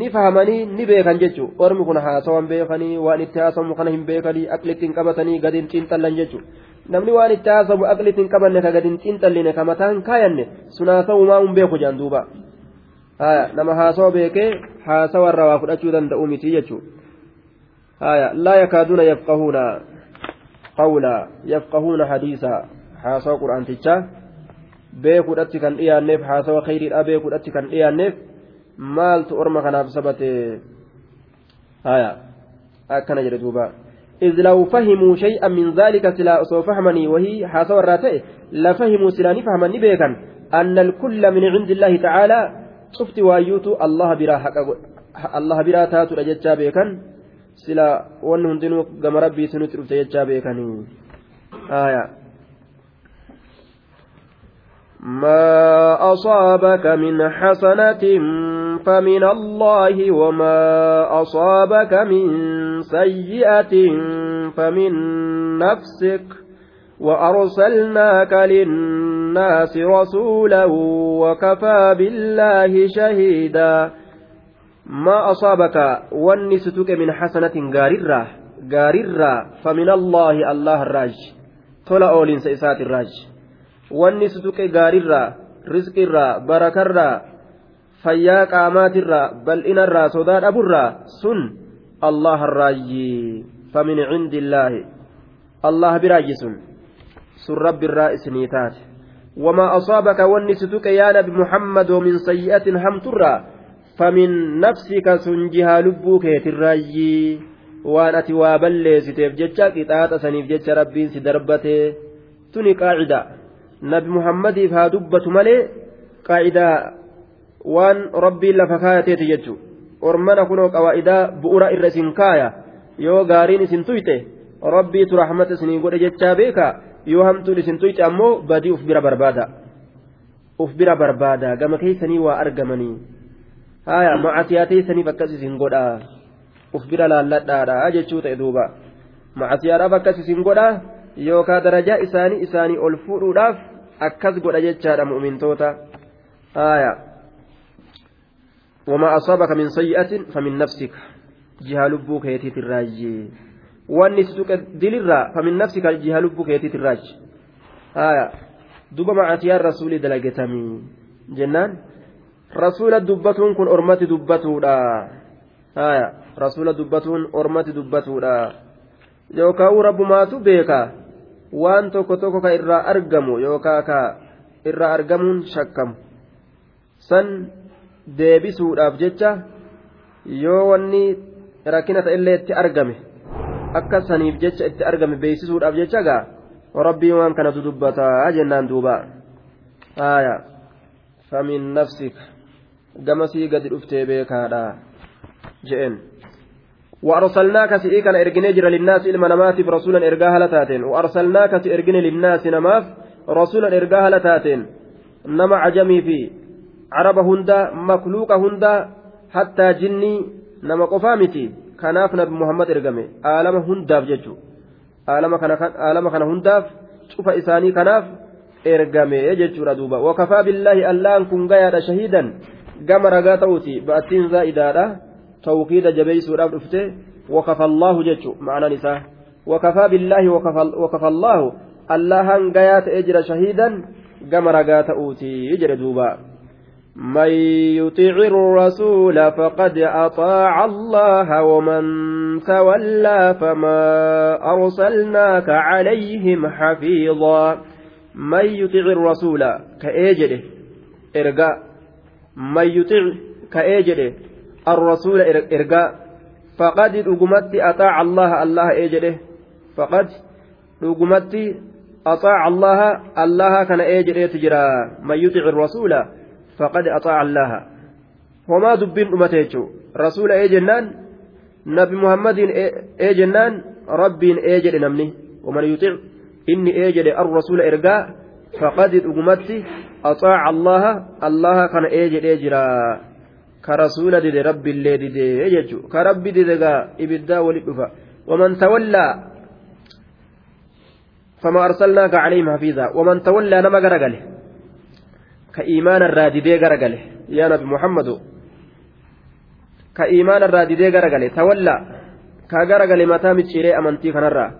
ni fahamanii ni beekan jechuun ormi kun haasawan beekanii waan itti haasamu kana hin beekanii aqlitti hin qabatanii gadi hin xiinxallan jechuudha Namni waan itti haasamu aqlitti hin qabanne ka gadi hin xiinxalline ka mataan kaayanne sun haasawu maa hin beeku jaan duuba nama haasawa beekee haasawa irraa waa fudhachuu danda'u miti jechuudha laa yakaaduuna yafqahuuna qawla yafqahuuna hadiisa haasawa qur'aantichaa beekuudhatti kan dhiyaanneef haasawa khayriidha beekuudhatti kan dhiyaanneef maaltu orma kanaaf sabate haya akkana jedhe duuba إذ لو فهموا شيئا من ذلك سلا أصو فهمني وهي حاسوا الراتئ لفهموا سلا نفهمني بيكا. أن الكل من عند الله تعالى شفت وأيوت الله برا حق الله برا تاتو لجتشا بيكا. wanni hundinuu gama rabbiitti nutti dhufte jechaa beekanii ما أصابك من حسنة فمن الله وما أصابك من سيئة فمن نفسك وأرسلناك للناس رسولا وكفى بالله شهيدا ما أصابك؟ ونستك من حسنة غاررة غاررة فمن الله الله الراج تلا أولين الراج ونستك غاررة رزق الرا بركة الرا fayyaa qaamaatirraa bal'inarraa sodaa dhaburraa sun allah harraayyi famin cindi illaahi allah biraayyi sun sun rabbiirraa isinii taate wamaa asaabaka wanni si tuqe yaa nabi muhammadoo min sayyi'atin hamturraa famin nafsika sun jihaa lubbuu keetirraayyi waan ati waa balleessiteef jecha qixaaxa si nabi muhammadiif haa dubbatu malee qaacidaa waan rabbiin lafa kaayateeti jechuudha ormana kunoo qawaa'idaa bu'ura irra isin kaaya yoo gaariin isin tuyte rabbiitu rahmata isinii godhe jechaa beeka yoo hamtuun isin tuyte ammoo badii uf bira barbaada uf bira barbaada gama keeysanii waa argamanii haya macasiyaa teeysaniif akkas isin godhaa uf bira laalladhaadha jechuu ta'e duuba macasiyaadhaaf akkas isin godhaa yookaan darajaa isaanii isaanii ol fuudhuudhaaf akkas godha jechaadha mu'umintoota aaya. Wamaa asaabaka min sayyi'atin famin nafsika. Jiha lubbuu keetiitin raajji wanni si dilirraa famin nafsika jiha lubbuu keetiitin raajji aaya. Duba macatiyaan rasuuli dalagetamii. Jennaan. Rasuula dubbatuun kun ormatti dubbatuudha. Aaya. Rasuula dubbatuun ormatti dubbatuudha. Yookaan rabbumaatu beekaa. Waan tokko tokko ka irraa argamu yookaan ka irraa argamuun shakkamu. San deebisuudhaaf jecha yoo wanni rakkina ta'ellee itti argame akka saniif jecha itti argame beeksisuudhaaf jecha gaa rabbiin waan kanatu dubbataa jennaan duuba. Haaya famin nafsika gamasii gadi dhuftee beekaadha je'en وأرسلناك سئيك أنا إرجني جرى للناس إلما نماتي برسولا إرجاها لتاتين وأرسلناك سإرجني للناس نماف رسولا إرجاها لتاتين نما عجمي في caraba hunda makluuqa hunda hattaa jinnii nama qofaa miti kanaaf nabi muhammad ergame aalama hundaaf jechuudha aalama kana hundaaf cufa isaanii kanaaf ergame jechuudha duuba wakafaa billaahi allaan kun gayaadha shahiidan gama ragaa ta'uuti ba'attiin zaa'idaadha tawkiida jabeeysuudhaaf dhufte wakafa allaahu jechu ma'anaan isaa wakafaa billaahi wakafa allaahu allahan gayaa ta'ee jira shahiidan gama ragaa ta'uuti jedhe duuba من يطيع الرسول فقد أطاع الله ومن تولى فما أرسلناك عليهم حفيظا من يطيع الرسول كأجله إرقاء من يطيع كأجله الرسول إرقاء فقد أقمت أطاع الله الله أجله فقد أقمت أطاع الله الله كان أجله تجرى من يطيع الرسول فقد أطاع الله. وما دبين أمتيجو. رسول إيه جنان نبي محمد إيه جنان رب جد نمني. ومن يطيع إني جد الرسول إرقاء فقد أمتي أطاع الله الله كان إيه كرسول دي رب اللي دي يجو كرب دي إبدا ولدفا ومن تولى فما أرسلناك عليهم حفيظا ومن تولى نما قرقله muhammadu ka iimaana irraa didee garagale tawalla ka garagale mataa micciiree amantii kanarraa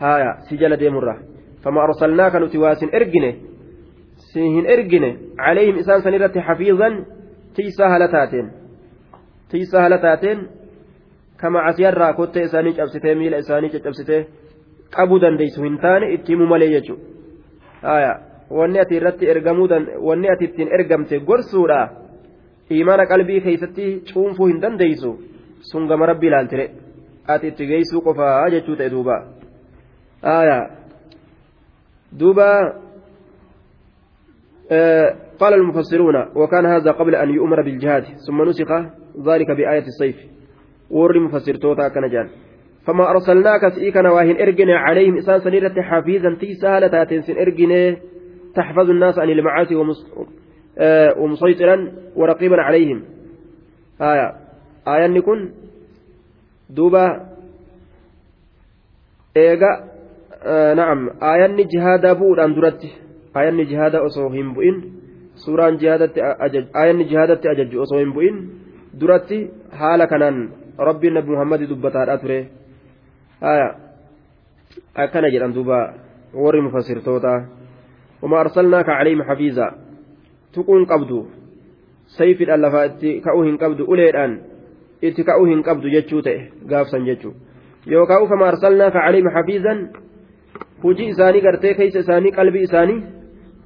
haya si jala deemurraa fama arsalnaaka nuti waa sin ergine si hin ergine calayhim isaan san irratti xafiizan tiisaa hala taateen tiisaa hala taateen kama asiyarraa kottee isaanii cabsitee miila isaanii caccabsitee qabuu dandeeysu hin taane itti himu malee jechuudha wanni ati irratti ergamuu wanni ati ittiin ergamte gorsuudha imaana qalbii keessatti cuunfuu hin dandeeysu sun gama rabbii ilaaltire ati itti geessuu qofaa jechuu ta'e duuba duuba قال المفسرون وكان هذا قبل أن يؤمر بالجهاد ثم نسخ ذلك بآية السيف. warri mufassirtoota akkana jedhan فما أرسلناك سئيكنا واهن إرجنا عليهم إسان سنيرة حفيظا تيسا لتاتين سن إرجنا تحفظ الناس عن المعاصي ومسيطرا ورقيبا عليهم. آية. آية نكون دوبا إيجا آه نعم. آية جهادا بودان درت. آية جهادا أصو هم بؤين suuraan aayanni jihaadatti ajajju osoo hin bu'in duratti haala kanaan rabbiin nabi muhammadi dubbataadha ture akkana jedhan duuba warri mufassirtoota وما أرسلناك عليهم حفيظا تكون قبض سيف اللفا كأوهن قبض أوليدان itti ka'uu hin qabdu jechuu ta'e gaafsan jechuu yookaan ufama arsalnaaka caliima xafiizan hujii isaanii gartee keessa isaanii qalbii isaanii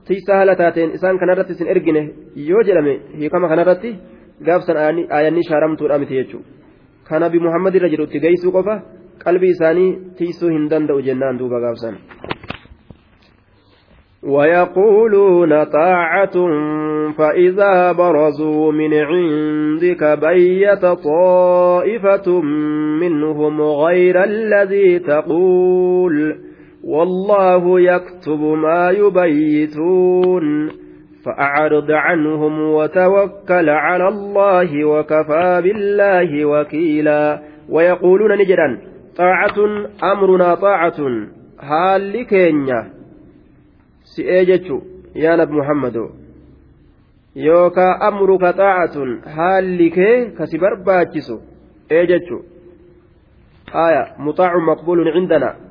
tiisaa haala taateen isaan kanarratti isin ergine yoo jedhame hiikama kanarratti gaafsan aayanni shaaramtuudha miti jechuudha kana bi muhammad irra jedhu itti geessuu qofa qalbii isaanii tiisuu hin danda'u jennaan duuba gaafsan. ويقولون طاعة فإذا برزوا من عندك بيت طائفة منهم غير الذي تقول والله يكتب ما يبيتون فأعرض عنهم وتوكل على الله وكفى بالله وكيلا ويقولون نجدا طاعة أمرنا طاعة هال كينيا سئجت يا نبي محمد يوكا أمرك طاعة هال كي كسبر باجسو إيجتشو آية مطاع مقبول عندنا.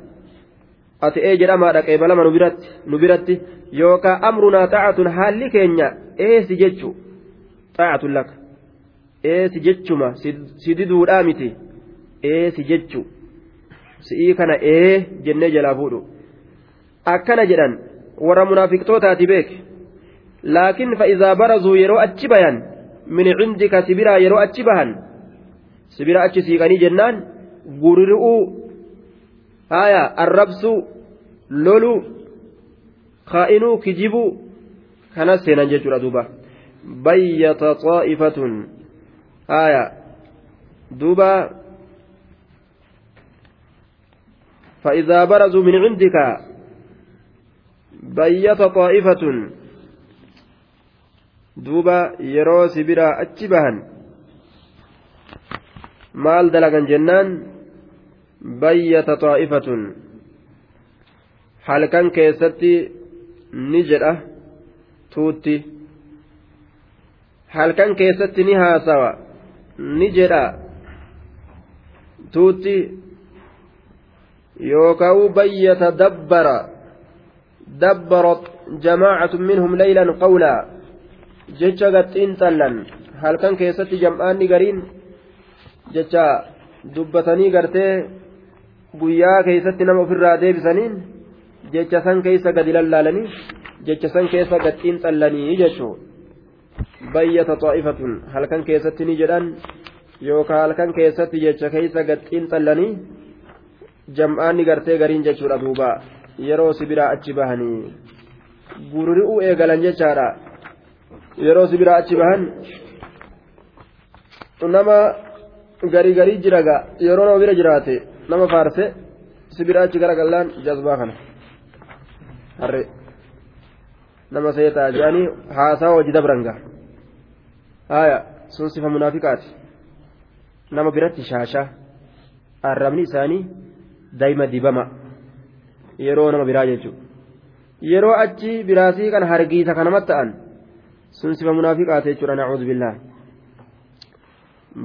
Ati ee jedhamaadha qeebalama nu biratti yookaan amrunaa taa'atun haalli keenya eesi jechu? Taa'atun laka. Eesi jechuma? Si diduudhaa miti? Eesi jechu? Si'ii kana ee jennee jalaa fuudhu akkana jedhan warra munaafiqtootaati beek laakiin fa'izaa barazuu yeroo achi bayan min cindika sibiraa yeroo achi bahan sibira achi siiqanii jennaan gurri'uu haya arrabsuu loluu kaa'inuu kijibuu kanas seenan jechuudha duuba bayyata xaa'ifatun haya duuba فإذا برزوا من عندك بيت طائفة دوبا يروس برا أتشبهن maal dalagan jennaan bayyata xaa'ifatun halkan keessatti ni jedha tuutti. Halkan keessatti ni haasawa ni jedha tuutti. Yookaan bayyata dabbara dabbarat jamaacatu minhum laylan qawlaa jecha gaxiin xallan halkan keessatti jam'aanni gariin jecha dubbatanii gartee guyyaa keessatti nama ofirraa deebisaniin jecha san keessa gadi lallaalanii jecha san keessa gaxiin xallanii jechuun bayyata xaa'ifatun halkan keessatti ni jedhan yookaan halkan keessatti jecha keessa gaxiin xallanii jam'aanni gartee gariin jechuudha duuba yeroo sibiraa achi bahanii gurri'uu eegalan jechaadha yeroo sibiraa achi bahan nama garii garii jiraga yeroo nama bira jiraate nama faarse sibiira achi garagallaan jazbaa kana. Harre nama seetaa jedhanii haasaa hojii dabrangaa haya sun sifa munaafiqaati. Nama biratti shaashaa arrabni isaanii daa'ima dibama. Yeroo nama biraa jechuudha. Yeroo achi biraasii kan hargiisa kanamatti ta'an sun sifa munaafiqaati jechuudha nacuudhu billaa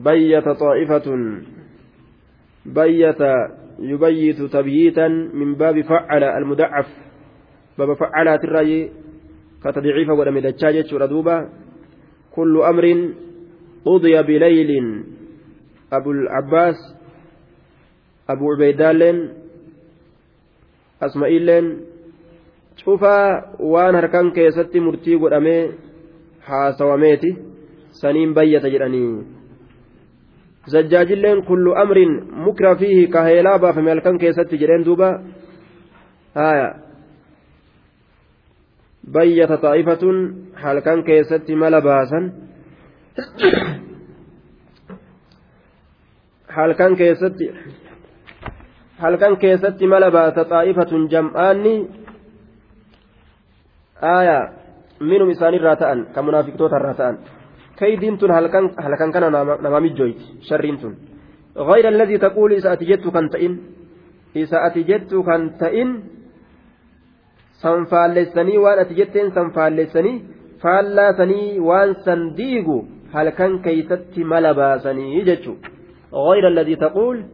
bayyata xaa'ifatun. بيت يبيت تبييتا من باب فعل المدعف باب فعلات الرأي كتضعيف ولم يدجاجة ردوبة كل أمر قضي بليل. أبو العباس أبو عبيدال أسمائيل شوفا وان هركان كيستي مرتي ودمي حاسواميتي سنين بيت جراني. Zajjaajilleen kullu amrin mukra fiihi ka heelaa baafame halkan keessatti jedheen duuba haya bayyata xaa'ifatun halkan keessatti mala baasan halkan keessatti halkan keessatti mala baasa xaa'ifatun jam'aanni aayaa minum isaanirraa ta'an kan munaafiqtoota irraa ta'an kaydiin tun halkan kana nama mijjooyti sharriin tun غير الذي تقول إذا أتجدت كان تئن إذا أتجدت كان تئن sanfaalleessanii waan ati jetteen sanfaalleessanii faallaasanii waan san diigu halkan keeysatti mala baasanii jechu غير الذي تقول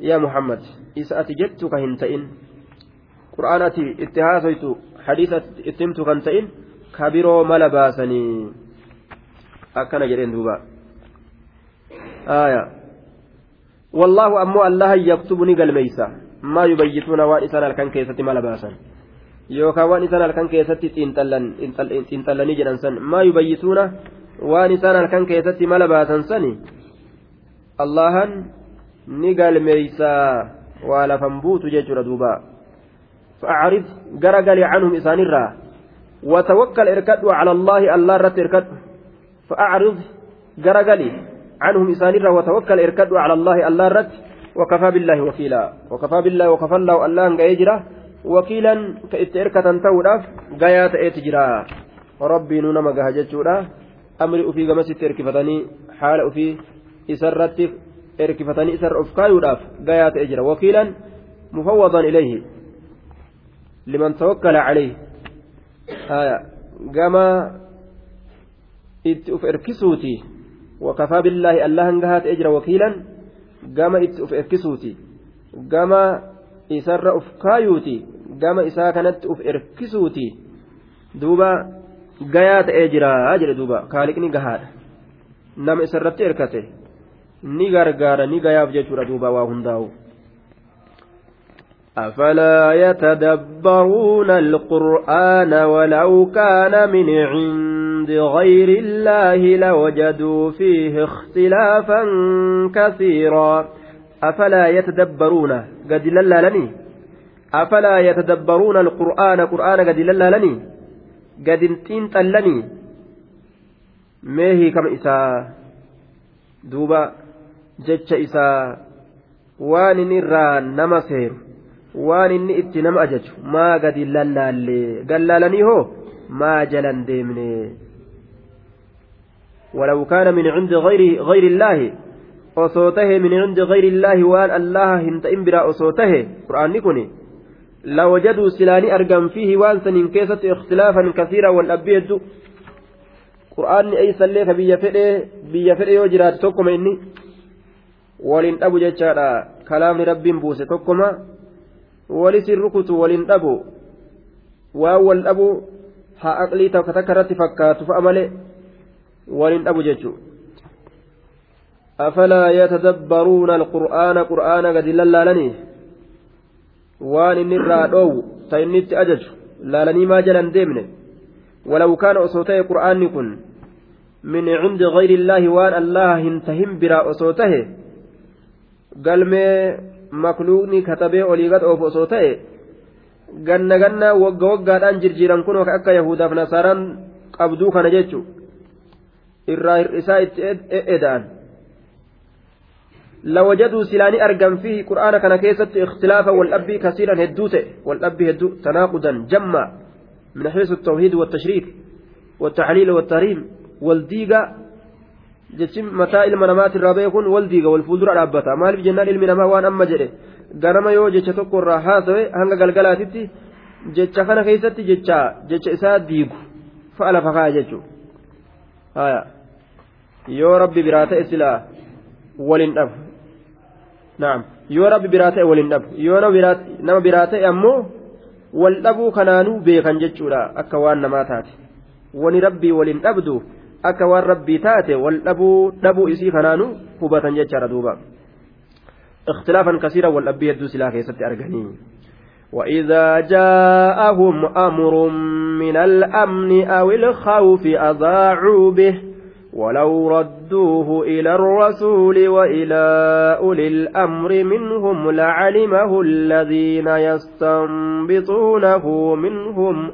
يا محمد إذا أتجدت كهنتئن قرآن أتي اتهاثيت حديث اتمت كنتئن كبروا ملا باسني أكنا جرين دوبا آية والله أمو الله يكتبني قلميسا ما يبيتون وان إسان الكن كيسة ملا باسن yookaan waan isaan halkan keessatti xiinxallanii jedhan san maa yubayyituuna waan isaan halkan keessatti mala baasan sani allahan ni galmeeysaa waa lafan buutu jechuudha duuba فأعرض قرقل عنهم إسان الرا وتوكل اركد على الله الله رت اركد فأعرض قرقل عنهم إسان الرا وتوكل اركد على الله الله رت وكفى بالله وكيلا وكفى بالله وكفى الله الله أن wakiilan ka itti erkatan ta'uudhaaf gayaa ta'eeti jira rabbiinuu nama gaha jechuudha amri ufii gamasitti erkifatanii haala ufii isarratti erkifatanii isarra of kaayuudhaaf gayaa ta'e jira wakiilan mufawwadan ilayhi itti uf erkisuuti wakafaa billaahi allahan gahaa ta'e jira wakiilan gama itti uf erkisuuti gama isarra uf kaayuuti gama isaa kanatti uf erkisuuti duuba gayaa ta'ee jira jedhe duuba kaaliqni gahaadha nama isarratti erkate ni gargaara ni gayaaf jechuudha duuba waa hundaa'u. أفلا يتدبرون القرآن ولو كان من عند بغير الله لوجدوا فيه اختلافا كثيرا. أفلا يتدبرون؟ قد لني. أفلا يتدبرون القرآن؟ قرآن قد لني. قد انتين تلني. ما كم إسا؟ دوبا جتش إسا. وان نيران نمسير وان ني نم أجج. ما قد لنا اللي قال لني هو. ما جلن ديمني. ولو كان من عند غير غير الله min cindi gayri illaahi waan allaha hin ta'in biraa osoo tahe qur'aanni kun lawajaduu silaani argan fiihi waan saniin keessatti ikhtilaafan kasiira wal dhabbii heddu qur'aanni eeysallee ka biyya fedhee biyya fedhe yoo jiraate tokkoma inni waliin dhabu jechaadha kalaamni rabbiin buuse tokkoma walisin rukutu waliin dhabu waan wal dhabu haa aqlii takka takka irratti fakkaatu fa'a malee waliin dhabu jechuudha. أفلا يتدبرون القرآن قرآن قد لالاني وان إن الرادو تإنت أجج لالني ما جلن ديمنه ولو كان أصوته قرآن كن من عند غير الله وان الله هنتهم برا أصوته قلمي makluuqni katabee olii gad oofu osoo ta'e ganna ganna wagga waggaadhaan jirjiiran kun akka yahudaaf nasaaraan qabduu kana jechu irraa hir'isaa itti eda'an. لوجدوا سلاني أرقم فيه قرآن كان كيست اختلافا والأبي كثيرا هدوته والأبي هدو تناقضا جمع من حيث التوحيد والتشريك والتحليل والتحريم والديقة جتشم متى المنامات الرابع يكون والديقة والفولدر الأبتا مال بجنان المنامة وان ganama yoo jecha tokko irraa haasawe hanga galgalaatitti jecha kana keessatti jecha jecha isaa diigu. Fa'a lafa jechuudha yoo rabbi biraa ta'e silaa waliin dhabu naam yoo rabbi biraa ta'e waliin dhabu yoo nama biraa ta'e ammoo wal dhabuu kanaanuu beekan jechuudha akka waan namaa taate wani rabbii waliin dhabdu akka waan rabbii taate wal dhabuu dhabuu isii kanaanuu hubatan jechaadha duuba اختلافا كثيرا والأبي يدوس إلى كيست أرجاني وإذا جاءهم أمر من الأمن أو الخوف أضاعوا به ولو ردوه إلى الرسول وإلى أولي الأمر منهم لعلمه الذين يستنبطونه منهم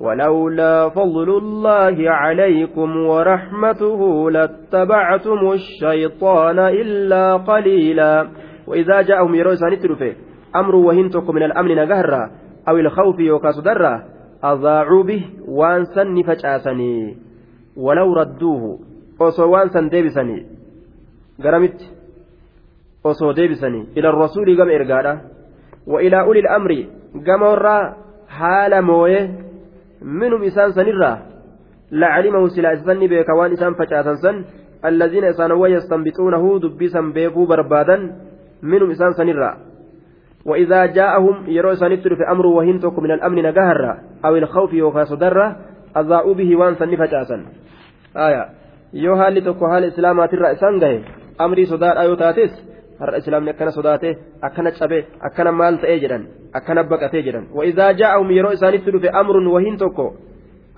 ولولا فضل الله عليكم ورحمته لاتبعتم الشيطان إلا قليلا وإذا جاءهم يروا سانترفه أمر وهنتكم من الأمن نجهرا أو الخوف يوكاسدرا أضاعوا به وانسا نفجأسني ولو ردوه osoo waan san deebisanii garamitti osoo deebisanii ila rasuulii gama ergaadha wa ilaa ulil amri gama warraa haala mooye minhum isaan sanirraa lacalimahu silaa isanni beeka waan isaan facaasan san allaziina isaanowwa yastanbixuunahu dubbisan beekuu barbaadan minhum isaan sanirraa وإذا جاءهم يروا سنتر في أمر وهنتك من الأمن نجهر أو الخوف يوكا صدر أضاءوا به وانسا نفجاسا آية yoo haalli tokko haala islaamaatirraa isaan gahe amrii sodaadha yoo taates har'a islaamni akkana sodaate akkana cabe akkana maal ta'ee jedhan akkana baqatee jedhan wa'idaa jaa'ahum yeroo isaanitti dhufe amrun wahiin tokko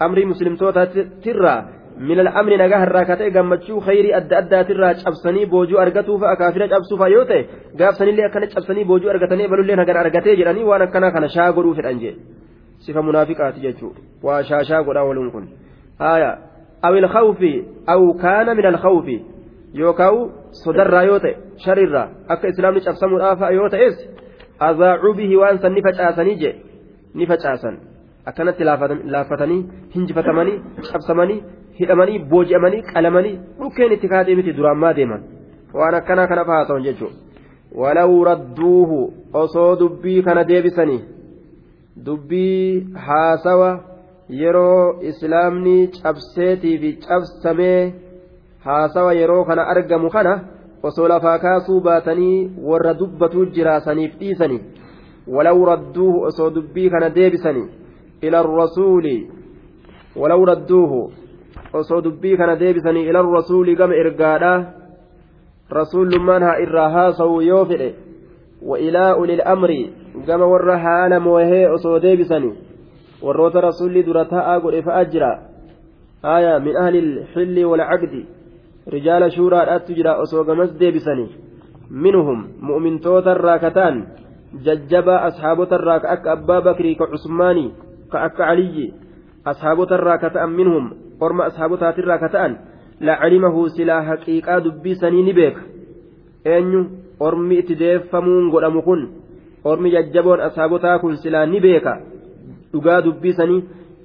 amrii muslimtootatirraa min al'amni nagaa harraa katee gammachuu khayrii adda addaatirraa cabsanii boojuu argatuufa akaafira cabsuufa yoo ta'e gaafsanillee akkana cabsanii boojuu argatanii balullee hagana argatee jedhanii waan akkanaa kana shaa godhuu fedhan jee sifa munaafiqaati jechuudha waa shaashaa godhaa waluun kun haaya أو الخوف أو كان من الخوف يوكاو صدر يوتا شرر أكا إسلام نشأفسم الآفا يوتا إس أضاعوا به وأنسا نفج آسني جي نفج آسن أكنت لافتني هنجفتمني شأفسمني hidhamanii booji'amanii qalamanii dhukkeen itti kaatee miti duraan maa deeman waan akkanaa kana fa'aa ta'u jechuudha walaw radduuhu osoo dubbii kana deebisanii dubbii haasawa yeroo islaamni cabseetii fi cabsamee haasawa yeroo kana argamu kana osoo lafaa kaasuu baatanii warra dubbatuu jiraasaniif dhiisanii walaw radduuhu osoo dubbii kana deebisanii ila rasuuli walaw radduuhu osoo dubbii kana deebisanii ila rasuuli gama ergaadha rasuullummaan haa irraa haasa'u yoo fedhe wa ilaa ulil amri gama warra haala moohee osoo deebisanii warroota rasuulli dura taa'aa godhe fa'a jira. Aya min ahli ilxilli walcaqdi rijaala shuuraadhaattu jira osoo gamas deebisanii minhum mu'mintoota irraa kataan jajjabaa asxaabota irraa ka akka abbaa bakrii ka cusmaanii ka akka caliyyi asxaabota irraa ka ta'an minhum orma asxaabotaatirraa ka ta'an lacalimahu silaa haqiiqaa dubbii sanii ni beeka. Eenyu? Ormi itti deeffamuun godhamu kun ormi jajjaboon asxaabotaa kun silaa ni beeka dhugaa dubbisanii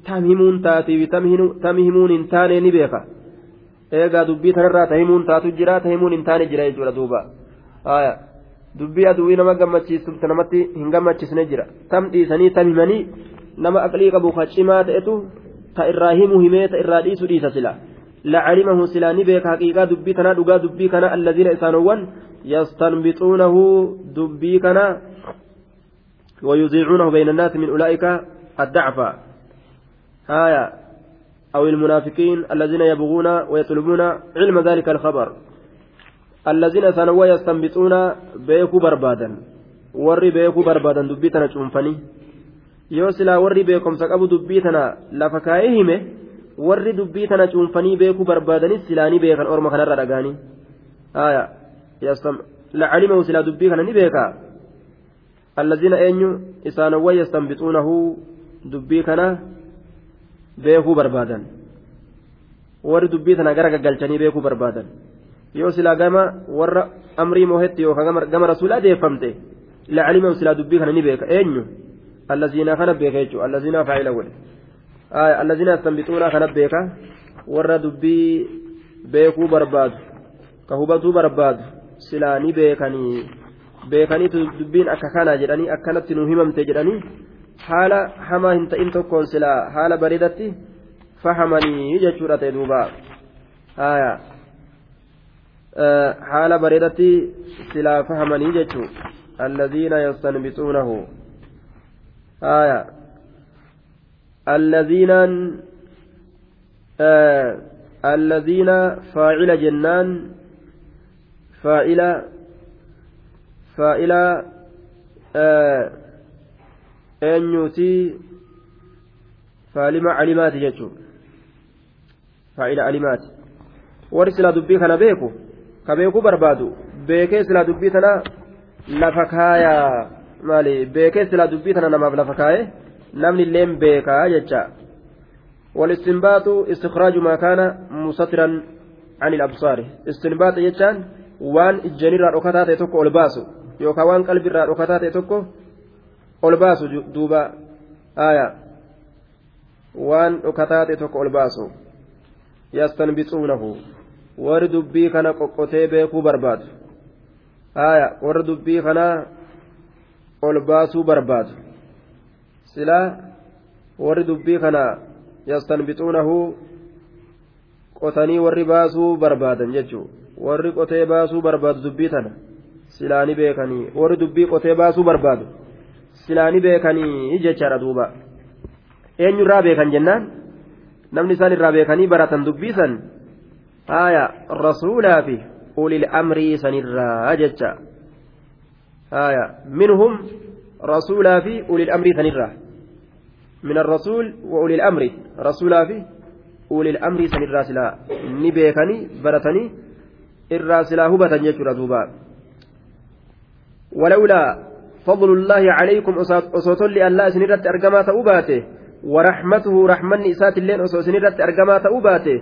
tam himuun taatiif tam himuun hin taane ni beeka eegaa dubbii tanarraa ta himuun taatu jira ta himuun hin taane jira jechuudha duuba dubbii aduwwii nama gammachiistuuf namatti hin gammachiisne jira tam dhiisanii tam himanii nama aqlii qabu ka cimaa ta'etu ta irraa himu himee ta irraa dhiisu dhiisa sila لعلمه سلاني بيك حقيقة دبي كنا دقا دبي كنا الذين إسانوان يستنبطونه دبي كنا ويذيعونه بين الناس من أولئك الضعف آية أو المنافقين الذين يبغون ويطلبون علم ذلك الخبر الذين سنوا يستنبطون بيكو بربادا yoo silaa warri beekumsa qabu dubbii tana lafa kaa'ee hime warri dubbii tana cuunfanii beekuu barbaadanis silaanii beekan orma kanarra dhagaanii lacalimahu silaa dubbii kana ni beekaa allaziina eenyu isaanowwan yastanbixuunahu dubbii kana beekuu barbaadan. Warri dubbii tana gara gaggalchanii beekuu barbaadan. Yoo silaa gama warra amrii moohetti yookaan gama rasuulaa deeffamte lacalimahu silaa dubbii kana ni beeka. Eenyu? Allaziina kana beeka jechuudha allaziina faayila godhe. Allaziina yastanbixuunaa kana beeka. Warra dubbii beekuu barbaadu ka hubatuu barbaadu silaa ni beekanii. Beekaniitu dubbiin akka kana jedhanii akkanatti nu himamte jedhanii haala hamaa hin ta'in tokkoon silaa haala bareedatti fahamanii jechuudha ta'e duuba haala bareedatti silaa fahamanii jechuu الذين يستنبطونه آية الذين آه الذين فاعل جنان فاعل آه eenyuti faalima calimaati jechuun faa'ila calimaati warri silaa dubbii kana beeku ka beekuu barbaadu beekee silaa dubbii tana lafa kaayaa maali beekee silaa dubbii tana namaaf lafa kaaye namni illeen beekaa jecha والاستنباط استخراج ما كان مستترا عن الأبصار استنباط يجان وان الجنير ركتات يتوكو الباسو يوكا وان قلب ركتات يتوكو الباسو دوبا آية وان ركتات يتوكو الباسو يستنبطونه warri dubbii kana qoqqotee beekuu barbaadu haya warri dubbii kana ol baasuu barbaadu silaa warri dubbii kana yastanbixuunahu qotanii warri baasuu barbaadan jechuu warri qotee baasuu barbaadu dubbii tana silaani beekanii warri dubbii qotee baasuu barbaadu silaani beekanii jechaadha duuba eenyurraa beekan jennaan namni isaan irraa beekanii baratan dubbii san haya rasuulaa fi ulil amrii sanirraa jecha haya minhum rasuulaa fi ulil amrii sanirraa من الرسول وأولي الأمر رسولا في أولي الأمر سن الراسلا نبيكني برتني الراسلا هبة يجر دوبا ولولا فضل الله عليكم أصوت لأن سنرت أرقما تأوباته ورحمته رحمن إسات اللين أصوت سنرت أرقما تأوباته.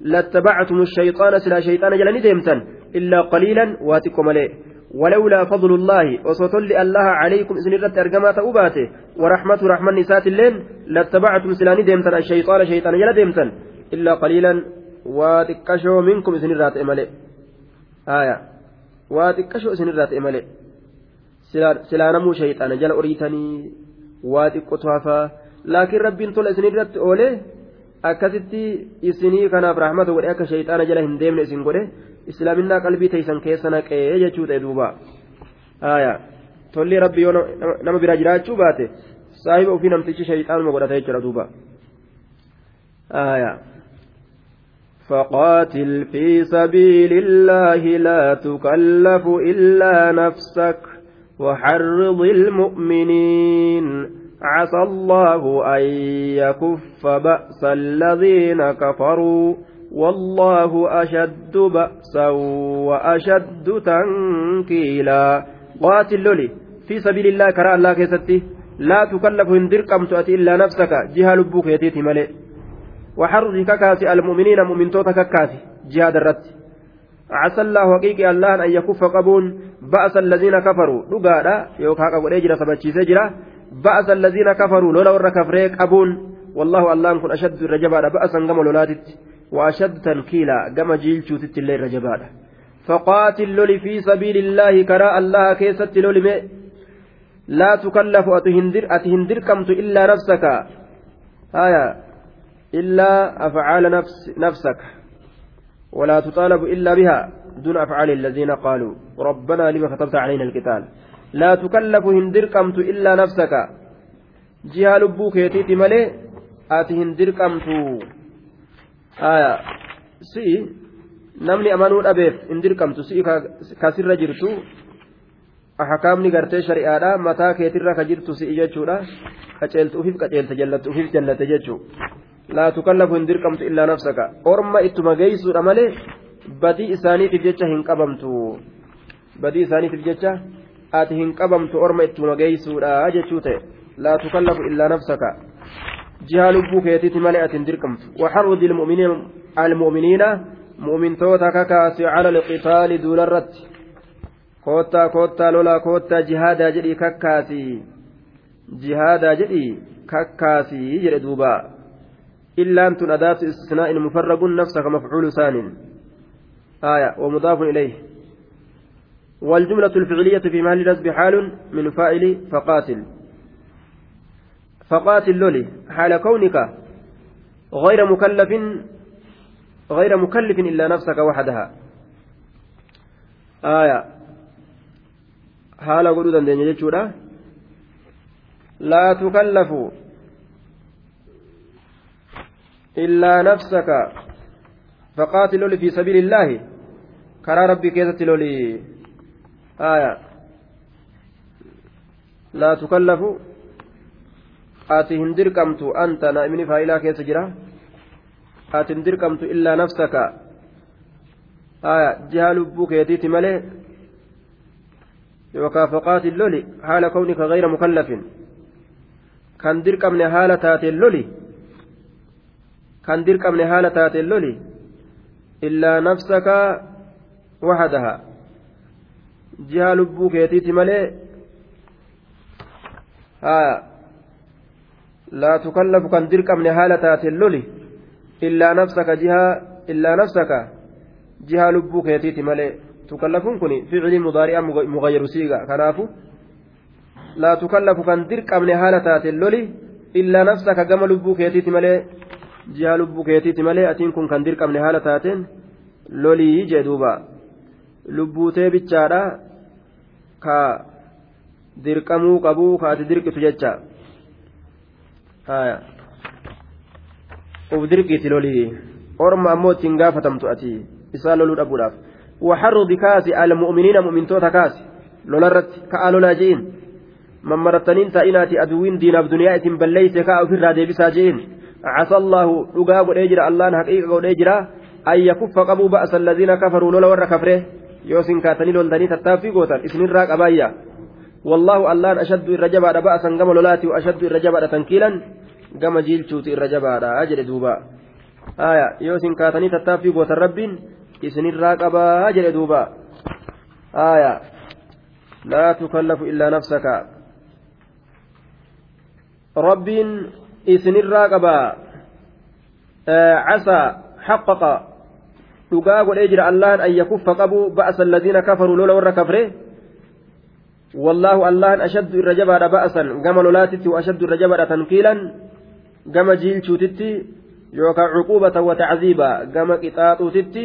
لاتبعتم الشيطان سلا شيطان جلني ديمتن إلا قليلا واتكم عليه. ولولا فضل الله وصوتل الله عليكم إذن رت أرجما تأوباته ورحمة رحمة نسات اللين لاتبعتم سلاني ديمتن الشيطان شيطان يلا ديمتن إلا قليلا واتكشوا منكم إذن رات إمالي. آية. واتكشوا إذن رات إمالي سلانمو شيطان جل أريتني واتكتوافا لكن ربين طول إذن رت أوليه akkasitti isinii kanaaf rahmata godhe akka shayxaana jala hin deemne isin godhe islaaminaa qalbii teeysan keessa naqee jechuu ta'e duuba aya tolli rabbi yoo nama biraa jiraachuu baate saahiba ofii namtichi shayxaanuma godhata jechuudha duuba aya فقاتل في سبيل الله لا تكلف إلا نفسك وحرض المؤمنين. عسى الله أن يكف بأس الذين كفروا. والله أشد بأسا وأشد تنكيلا. قاتل لولي في سبيل الله كراء الله كيستي. لا تكلف هندركم تؤتي إلا نفسك. جهة لبوك يتيتي ملئ وحرز ككاسي المؤمنين مؤمن توتا ككاسي جهاد الرد عسى الله حقيقي الله أن يكف قبون. بأس الذين كفروا. لقادا يوكا قبول اجرا سبتشي سجرا بأس الذين كفروا. لولا ور كفريك أبون والله الله كن أشد الرجبا بأسا قم لولاتت. وأشد تنكيلا. قم جيل شوتت الليل رجبا فقاتل لولي في سبيل الله. كراء الله كيست لولي لا تكلف. أتهندر. أتهندر كمت إلا نفسك. آية. إلا أفعال نفس نفسك. ولا تطالب إلا بها دون أفعال الذين قالوا ربنا لما كتبت علينا القتال لا تكلف هندركمت إلا نفسك جهة لبوك يتيتي ملي أتي هندركمت آية سي namni amanuu dhabeef hin dirqamtu si'i kasirra jirtu ahakaamni gartee shari'aadha mataa keetirra ka jirtu si'i jechuudha qaceeltu ufiif qaceelta jallatu ufiif jallate jechuu hin dirqamtu illaa nafsaka orma ittuma geeysuudha malee badii isaaniitiif jecha hin qabamtu badii isaaniitiif jecha ati hin qabamtu orma ittuma geeysuudha jechuu ta'e laa tukallafu illaa nafsaka jihaa lubbuu keetiiti malee ati hin dirqamtu waxarrudi almu'miniina mu'mintoota kakaasi cala alqitaali duularratti koottaa koottaa lolaa koottaa jihaadaa jedhii kakkaasi jihaadaa jedhii kakkaasi jedhe duuba illaan tun adaatu istisnaa'in mufarragun nafsaka mafcuulu saanin آية ومضاف إليه. والجملة الفعلية في محل نسب حال من فاعل فقاتل. فقاتل لولي حال كونك غير مكلف غير مكلف إلا نفسك وحدها. آية حال قلودا دنيا لا تكلف إلا نفسك فقاتل لولي في سبيل الله كرى ربي كيست لولي آية لا تكلف anta naa'imni faayilaa keessa jira ati hin dirqamtu illaa nafsaka aya jihaa lubbuu keetiiti malee yookaan faqaatiin loli haala kawnika gayra mukallafin kan dirqamne haala taateen loli kan dirqamne haala taateen loli illaa nafsaka wahadaha jihaa lubbuu keetiiti malee laa tukallafu kan dirqamne haala taateen loli illaa nafsaka jihaa illaa nafsaka jihaa lubbuu keetiiti malee tukallafuun kun ficilii mudaari'a mugayyaru siiga kanaafu laa tukallafu kan dirqamne haala taateen loli illaa nafsaka gama lubbuu keetiiti malee jihaa lubbuu keetiiti malee atiin kun kan dirqamne haala taateen lolii jee duuba lubbuutee bichaadha ka dirqamuu qabuu ka ati dirqitu jecha uf dirqiiti lolii orma ammoo ittiin gaafatamtu ati isaan loluu dhabuudhaaf وحر بكاس المؤمنين مؤمن توتا كاس لولرت كألولا جين ممرتنين تائناتي أدوين دين بدنيا إتم بليت كا أفر ديبسا جين عسى الله أقاب الأجر الله حقيقة الأجر أن يكف قبوا بأس الذين كفروا لولا ور كفره يوسن كاتني لولدني تتافي قوتا إسن الراك أبايا والله الله أشد الرجبة بأسا قم لولاتي وأشد الرجبة تنكيلا قم جيل شوتي الرجبة أجر دوبا آية يوسن كاتني تتافي قوتا ربين isinirraa qabaa jedhe duuba. Aya laa tukallafu illaa nafsaka. Rabbiin dhugaa godhee jira allahan an yakuffa qabu ba'asa alladiina kafaruu lola warra kafre wallaahu allahan ashaddu irra jabaadha ba'asan gama lolaatitti wa ashaddu irra jabaadha tankiilan gama jiilchuutitti yookaan cuquubatan wa tacziiba gama qixaaxuutitti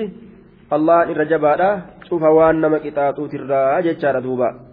allahan irra jabaadha cufa waan nama qixaaxuutirraa jechaadha duuba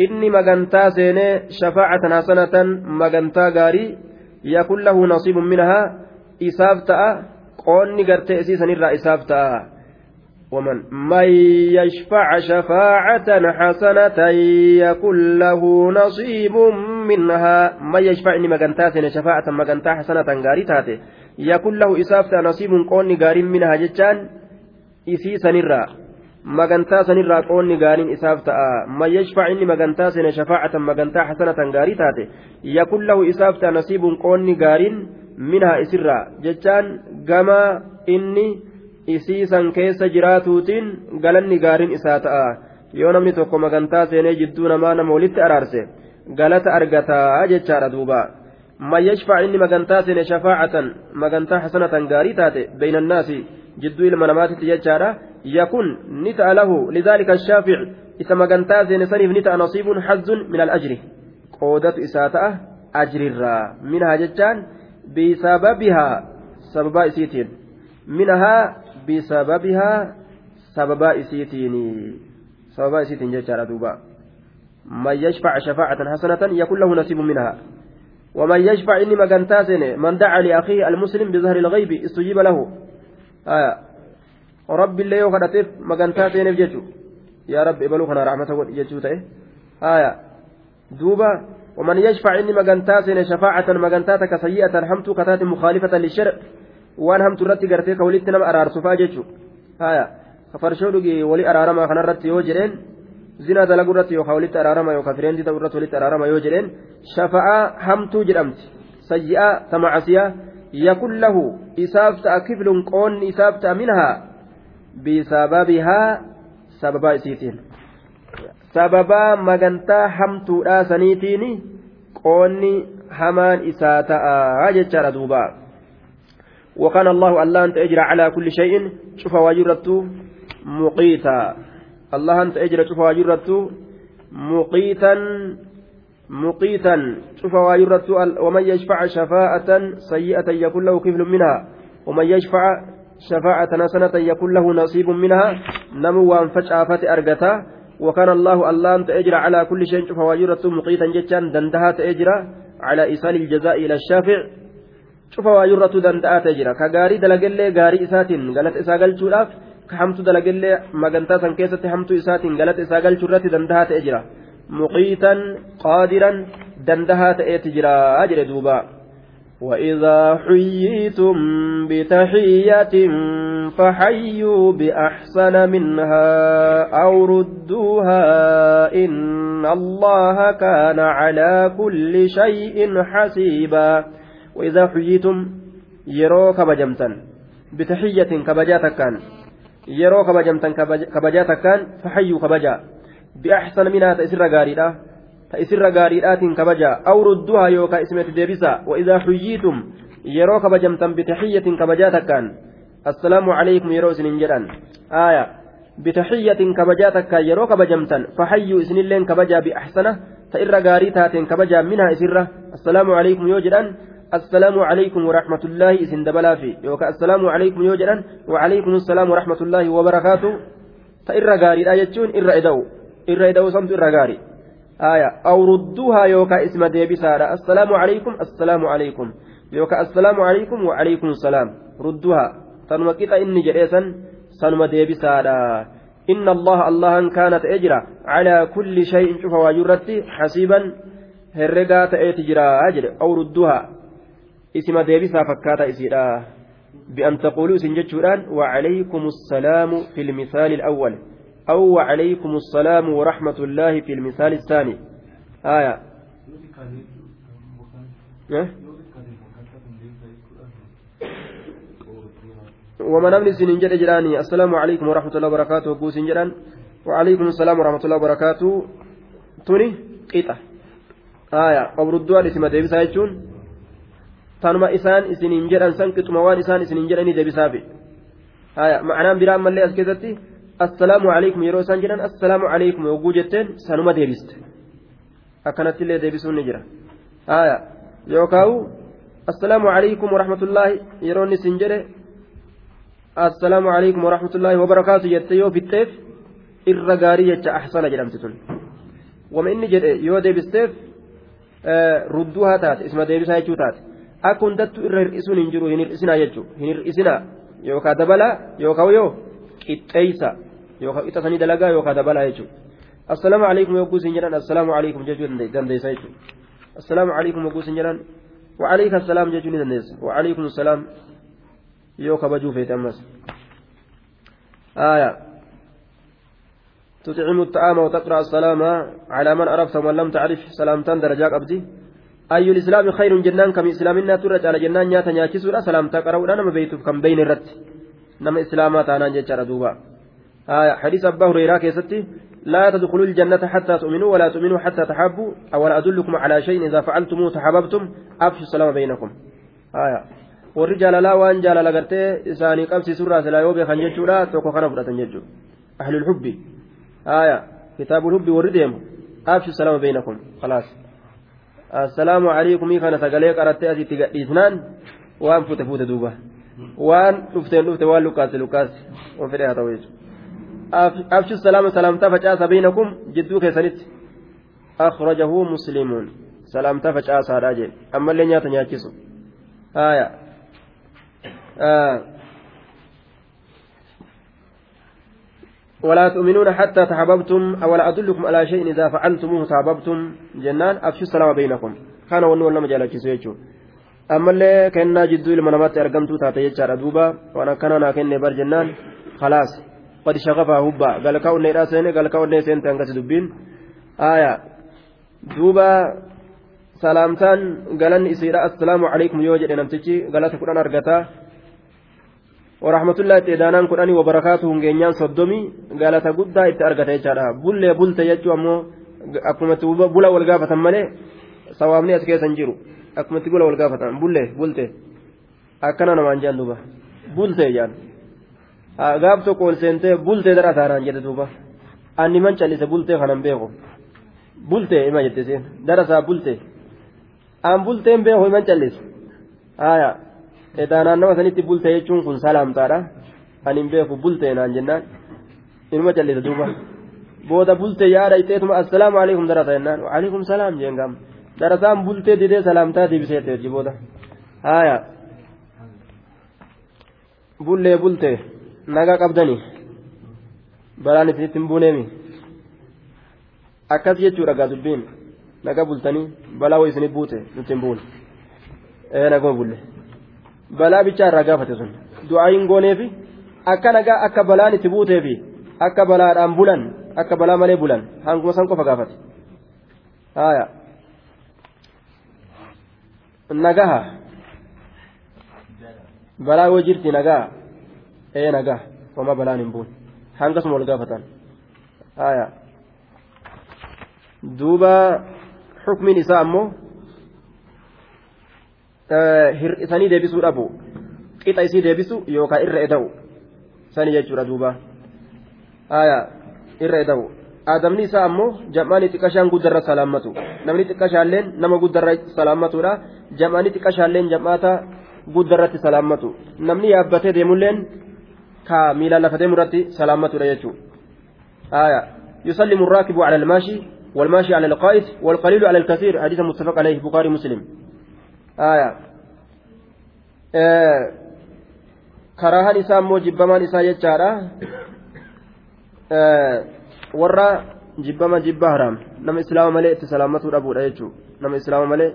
إني مغنتا سيني شفاعة حسنة مغنتا غاري يكن له نصيب منها إسافتا قوني غرتي إسيسا نرى إسافتا ومن من يشفع شفاعة حسنة يكن له نصيب منها من يشفع إني سيني شفاعة مغنتا حسنة غاري تاتي يكن له إسافتا نصيب قوني غاري منها جتان isii sanirraa magantaa sanirraa qoonni gaariin isaaf ta'a man yashfac inni magantaa seene shafaacatan magantaa hasanatan gaarii taate yakun lahu isaaf ta'a nasiibuun qoonni gaariin minhaa isirraa jechaan gama inni isii san keessa jiraatuutiin galanni gaariin isaa ta'a yoo namni tokko magantaa seenee jidduu namaa nama walitti araarse galata argataa jechaadha duuba man yashfac inni magantaa seene shafaacatan magantaa hasanatan gaarii taate annaasi jidduu ilma namaatitti jechaadha ni ta'a lahu lidaalika ashaafic isa magantaa seene saniif ni ta'a nasiibun hazzun min alajri qoodatu isaa ta'a ajrirraa minhaa jechaan bisababihaa sababaa isiitiin minhaa bisababihaa sababaa isiitiin sababaa isiitiin jechaadha duuba من يشفع شفاعة حسنة يكون له نصيب منها ومن يشفع إني مجنتا من دعا لأخيه المسلم بظهر الغيب استجيب له rabbi illee yoo kadhateef magantaa seeneef jechu. Yaa rabbi ibaluu kana raaxmata godhi jechuu ta'e. Haya duuba ومن يشفع إني مجنتا سين شفاعة مجنتا كسيئة همت كتات مخالفة للشرع وان همت رتي قرتي كوليت نم أرار سفاجتشو هايا كفرشو لقي ولي أرارما خنا رتي يوجرين زنا دلقو رتي يو خوليت أرارما يو كفرين دي تورت وليت أرارما يوجرين شفاعة همت جرمت سيئة تمعسية يكن له إسافت كفل قون إسافت منها بسببها سببا إسيتين سببا مغنتا حمتو سنيتين قوني حمان إساتا أجتر دوبا. وكان الله الله أنت أجرى على كل شيء شوف واجرته مقيتا. الله أنت أجرى شوف واجرته مقيتا مقيتا. شوف واجرته ومن يشفع شفاعة سيئة يكون له كفل منها. ومن يشفع شفاعة حسنة يكون له نصيب منها نمو وانفجأفت أرقتا وكان الله الله أنت أجرى على كل شيء شوف واجرته مقيتا جتا دندها تأجرى على إيصال الجزاء إلى الشافع cufa waayurratu danda'aa ta'e jira ka gaarii dalagellee gaarii isaatiin galata isaa galchuudhaaf ka hamtu dalagellee magantaa san keessatti hamtu isaatiin galata isaa galchuu irratti danda'aa ta'e jira وإذا حييتم بتحية فحيوا بأحسن منها أو ردوها إن الله كان على كل شيء حسيبا وإذا حييتم يرو كبجمتا بتحية كبجاتك كان يرو كبجمتا كبجاتك كان فحيوا كبجا بأحسن منها تأسر غاريدا تأسر غاريدات كبجا أو ردوها يوكا اسمة ديبسا وإذا حييتم يرو كبجمتا بتحية كبجاتك السلام عليكم يرو سننجران آية بتحية كبجاتك يرو كبجمتا فحيوا إسن اللين كبجا بأحسنه تئر غاريتات كبجا منها إسرة السلام عليكم يوجدان السلام عليكم ورحمة الله إسن دبلافي يوكا السلام عليكم يوجدان وعليكم السلام ورحمة الله وبركاته تئر غاري آية إر إدو إر إدو صمت إر غاري آية أو ردوها يوكا إسم ديبسارة السلام عليكم السلام عليكم. يوكا السلام عليكم وعليكم السلام. ردوها. sanuma qixa inni jedheesan sanuma deebisaadha إن الله الله كانت أجرا. على كل شيء شوف واجرتي حسيبا هرقا تأتجرا أجر. أو ردوها. إسم ديبسا فكاتا إسيرا. بأن تقولوا سنجتشوران وعليكم السلام في المثال الأول. أو وعليكم السلام ورحمة الله في المثال الثاني. آية؟ وما نمني سنين جد جراني السلام عليكم ورحمة الله وبركاته. وقو سنجران وعليكم السلام ورحمة الله وبركاته. توني؟ قيطة. آية. وبردوا لسما ديبسا يجون. تنما إسان إسنين جران سنكت موان إسان إسنين جراني ديبسا في آية. معناه برام ملي أسكتتي السلام عليكم يرو إسان جران السلام عليكم وقو جتين سنما ديبست أكنت اللي ديبسون نجرا آية يوكاو السلام عليكم ورحمة الله يروني سنجره assalaamu calaykum waraxmatullaahi wabarakaatu jette yoo fixxeef irra gaarii jecha ahsana jedhamti tun wama inni jedhe yoo deebisteef rudduu haa taate isma deebisaa jechuu taate akka hundattuu irra hir'isuun hin jiru hin hir'isinaa jechuu hin hir'isinaa yookaa dabalaa yookaa yoo qixxeeysa yookaa qixxasanii dalagaa yookaa dabalaa jechuu assalaamu calaykum yogguu isin jedhan assalaamu calaykum jechuu dandeessa jechuu assalaamu calaykum yogguu isin jedhan وعليك السلام جاء نيس وعليكم السلام yoo kabajuu feete ammas. آية تطعم الطعام وتقرأ السلام على من عرفت ومن لم تعرف سلامتان درجات أبدي أي الإسلام خير جنان كم إسلامنا ترج على جنان نياتا نياكسورا سلام تقرأ نما بيتف كم بين الرت نما إسلامات أنا جتشار دوبا حديث أبا هريرة كيستي لا تدخلوا الجنة حتى تؤمنوا ولا تؤمنوا حتى تحبوا أولا أدلكم على شيء إذا فعلتموه تحببتم أفشوا السلام بينكم آية warri jaalalaa waan jaalala gartee isaanii qabsiisurraa silaa yoo beekan jechuudha tokko kana fudhatan jechuudha ahlul hubbi haaya kitaabul hubbi warri deemu abshu salama beeynakum khalaas assalaamu alaykumii kana sagalee qarattee asitti gadhiisnaan waan fute fute duuba waan dhufteen dhufte waan lukkaase lukkaase waan jechuudha abshu salaama salaamtaa facaasa beeynakum jidduu keessanitti akhrajahu muslimuun salaamtaa facaasaadhaa jedhe ammallee nyaata nyaachisu haaya آه ولا تؤمنون حتى تحببتم أولا أدلكم على شيء إذا فعلتموه تحببتم جنان أفشوا السلام بينكم كان ونور لما جالك سيجو أما اللي كنا جدو لما نمت أرقمتو تاتي يجار دوبا وأنا كان أنا كني بر جنان خلاص قد شغفها هبا قال كون راسين قال كون سين تنقص دبين آية دوبا سلامتان قالن إسيرا السلام عليكم يوجد نمتجي قالت قرآن أرقتا warahmatullahi itti edaanaan kudhanii wabarakaatu hungeenyaan soddomii galata guddaa itti argata jechaadha bullee bulte jechuu ammoo akkumatti bula wal gaafatan malee sawaabni as keessa hin jiru akkumatti bula wal gaafatan bullee bulte akkana namaan jaan duuba bultee jaan gaaf tokko ol seentee bultee dara taanaan jedhe duuba anni man callise bultee kanan beeku bultee ima jette seen darasaa bultee aan bulteen beeku iman callise aayaa edaanaan nama sanitti bulte jechuun kun salaamtaadha kan hin beeku bulte naan jennaan inuma callisa duuba booda bulte yaada iteetuma assalaamu alaikum darasa jennaan waalaikum salaam jeen gam darasaan bultee didee salaamtaa deebiseeteerji booda haya bullee bulte nagaa qabdanii balaan isinitti hin buuneemi akkas jechuudha gaa dubbiin nagaa bultanii balaa wayii isinit buute nutti hin buune ee naguma bulle balaa bichaa irraa gaafate sun du'aa hin gooneefi akka nagaa akka balaan itti buuteefi akka balaadhaan bulan akka balaa malee bulan hanguma san qofa gaafate haaya nagaha balaa yoo jirti nagaa ee nagaa wama balaan hin buune hangasuma wal gaafatan haaya duuba xukmiin isaa ammoo hir'isanii deebisuu dhabu qixa isii deebisu yookaan irra eda'u sani jechuudha duuba haaya irra eda'u aadamni isaa ammoo jam'aanii xiqqashaan guddarra salaammatu namni xiqqashaalleen nama guddarra salaammatudha jam'aanii xiqqashaalleen jam'aata guddarratti salaammatu namni yaabbatee deemulleen ka miilaan lafa deemu irratti salaammatudha jechuudha. Yusallimu الراكب على الماشي والماشي على القائد والقليل على الكثير حديث متفق عليه بخاري مسلم آية آه كراهان إساء مو جبمان إساء يجارة آه ورا جبما جبا حرام نم إسلام ملئ اتسلامته ربودا يجو نم إسلام ملئ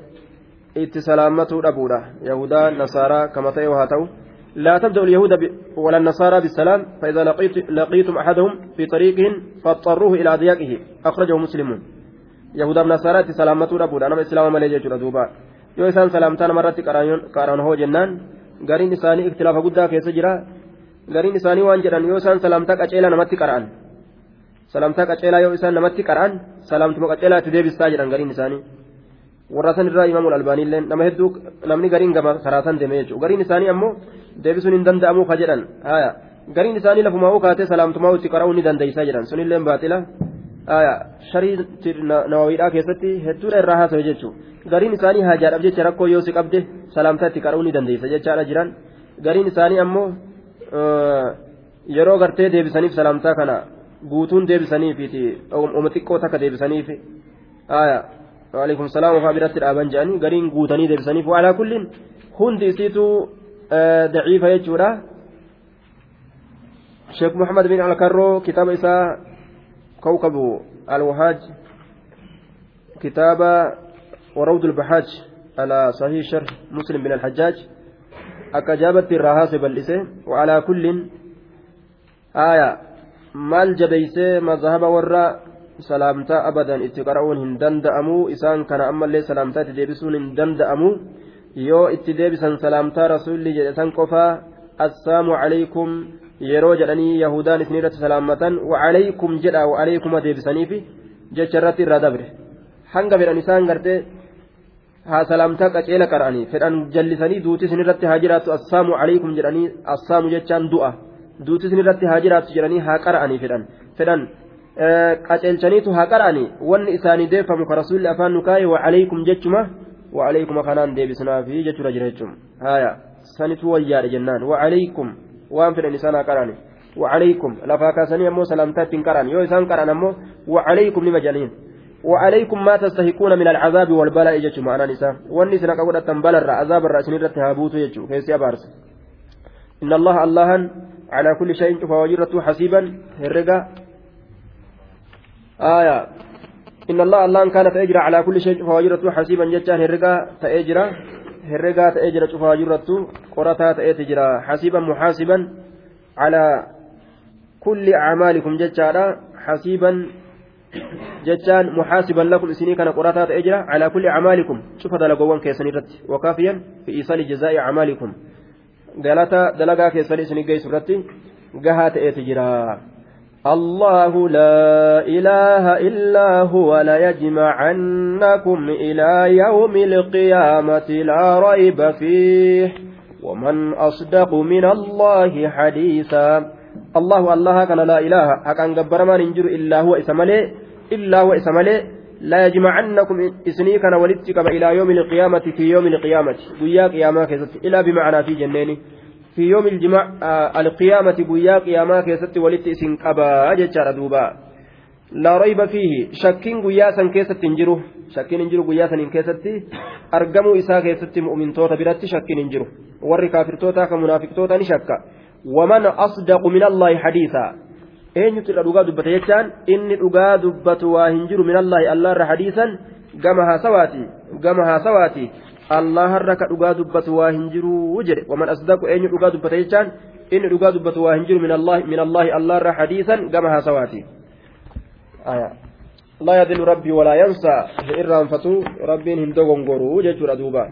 اتسلامته ربودا يهودا نصارى كما تيو هاتو لا تبدأ اليهود ولا النصارى بالسلام فإذا لقيت لقيتم أحدهم في طريقهم فاضطروه إلى ضيقه أخرجه مسلم يهودا نصارى سلامته ربودا نم إسلام ملئ يجو دوبا yoo isaan salaamtaa namarratti qaraan hoo jennaan gariin isaanii ikhtilaafa guddaa keessa jira gariin isaanii waan jedhan yoo isaan salaamtaa qaceelaa namatti qara'an salaamtaa qaceelaa yoo isaan namatti qara'an salaamtuma qaceelaa itti deebistaa jedhan gariin isaanii warra san irraa imaamul albaaniillee nama hedduu namni gariin gama karaa san deeme jechuudha gariin isaanii ammoo deebisuun hin danda'amuu ka jedhan haya gariin isaanii lafumaa kaatee salaamtumaa itti qara'uu ni dandeessaa jedhan sunillee baaxila haya sharii nawawiidhaa keessatti hedduudha irraa haasa'e jechuudha. gariin isaanii haajaadhaaf jecha rakkoo yoo si qabde salaamtaa itti qara'uu ni dandeessa jechaadha jiran gariin isaanii ammoo yeroo gartee deebisaniif salaamtaa kana guutuun deebisaniifiti oma xiqqoo takka deebisaniif waalaikum salaam ofaa biratti dhaaban jedhanii gariin guutanii deebisaniif waalaa kulliin hundi isiitu daciifa jechuudha. Sheek muhammad bin alkarroo kitaaba isaa kawkabu alwahaaj kitaaba وروض البحاج على صحيح شرح مسلم بن الحجاج أكجابت الرهاس بلسه وعلى كل آية مال جبيسه مذهب ورا سلامتا أبدا اتقرؤون هندن دأمو إسان كان أما اللي سلامتا تدبسون هندن دأمو yoo itti deebisan salaamtaa rasuulli jedhe san qofaa assaamu calaykum yeroo jedhanii yahudaan isin irratti salaammatan wacalaykum jedha wacalaykuma deebisaniifi jecha irratti irraa dabre hanga fedhan isaan gartee haa salaamtaa qaceela qara'anii fedhan jallisanii duuti isin irratti haa jiraattu assaamu calaykum jedhanii assaamu jechaan du'a duuti isin irratti haa jiraattu jedhanii haa qara'anii fedhan fedhan qaceelchaniitu haa qara'anii wanni isaanii deeffamu ka rasuulli afaan nu kaa'e wacalaykum jechuma وعليكم خنان ديبسنا في جتر جريتم هايا. سنت ويار جنان. وعليكم. وان في الانسان قراني وعليكم. لفاكا سني امو سلامتات قران. يو انسان قران امو وعليكم لما جنين وعليكم ما تستحقون من العذاب والبلاء جتم أنا نساء واني سنك قد تنبل عذاب الرأسين رت هابوت يجو كيسي بارس إن الله الله على كل شيء فوجرته حسيبا. هرقا. آية. إن الله الله كان تأجر على كل شيء فواجرته حسيبا جتان هرقا تأجر هرقا تأجر فواجرته قرطا تأجر حسيبا محاسبا على كل أعمالكم جتانا حسيبا جتان محاسبا لكم سنين كان قرطا تأجر على كل أعمالكم. شوف هذا لقوان كيسنيرت وكافيا في إيصال جزاء أعمالكم. دلتا دلقا كيسني سنين قيس رتي قهات تأجرا الله لا إله إلا هو ليجمعنكم إلى يوم القيامة لا ريب فيه. ومن أصدق من الله حديثا. الله الله كان لا إله. أكان قبر ما ننجر إلا هو إسمالي إلا هو إسمالي لا يجمعنكم إسني كان ولدتك إلى يوم القيامة في يوم القيامة. ويا قيامة إلى بمعنى في جنيني. في يوم الجمع آه القيامة بويا قياما كيست ولت إسن قبا جتشار دوبا. لا ريب فيه. شكين قياسا كيست انجرو. شكين انجرو قياسا إن كيست أرقموا إسا كيست مؤمن توتا برات شكين انجرو. ور كافر توتا كمنافق توتا نشكا. waman asdaqu min allaahi hadiisa eenyutu irra dhugaa dubbate jechaan inni dhugaa dubbatu waa hin jiru min allaahi allaarra hadiisan gama haasawaati gama haasawaati allaharra ka dhugaa dubbatu waa hin jiru jedhe waman asdaqu eenyu dhugaa dubbate jechaan inni dhugaa dubbatu waa hin jiru min allaahi allaarra hadiisan gama haasawaati لا يدل ربي ولا ينسى إرام فتو ربين هندوغن غورو جيتشورا دوبا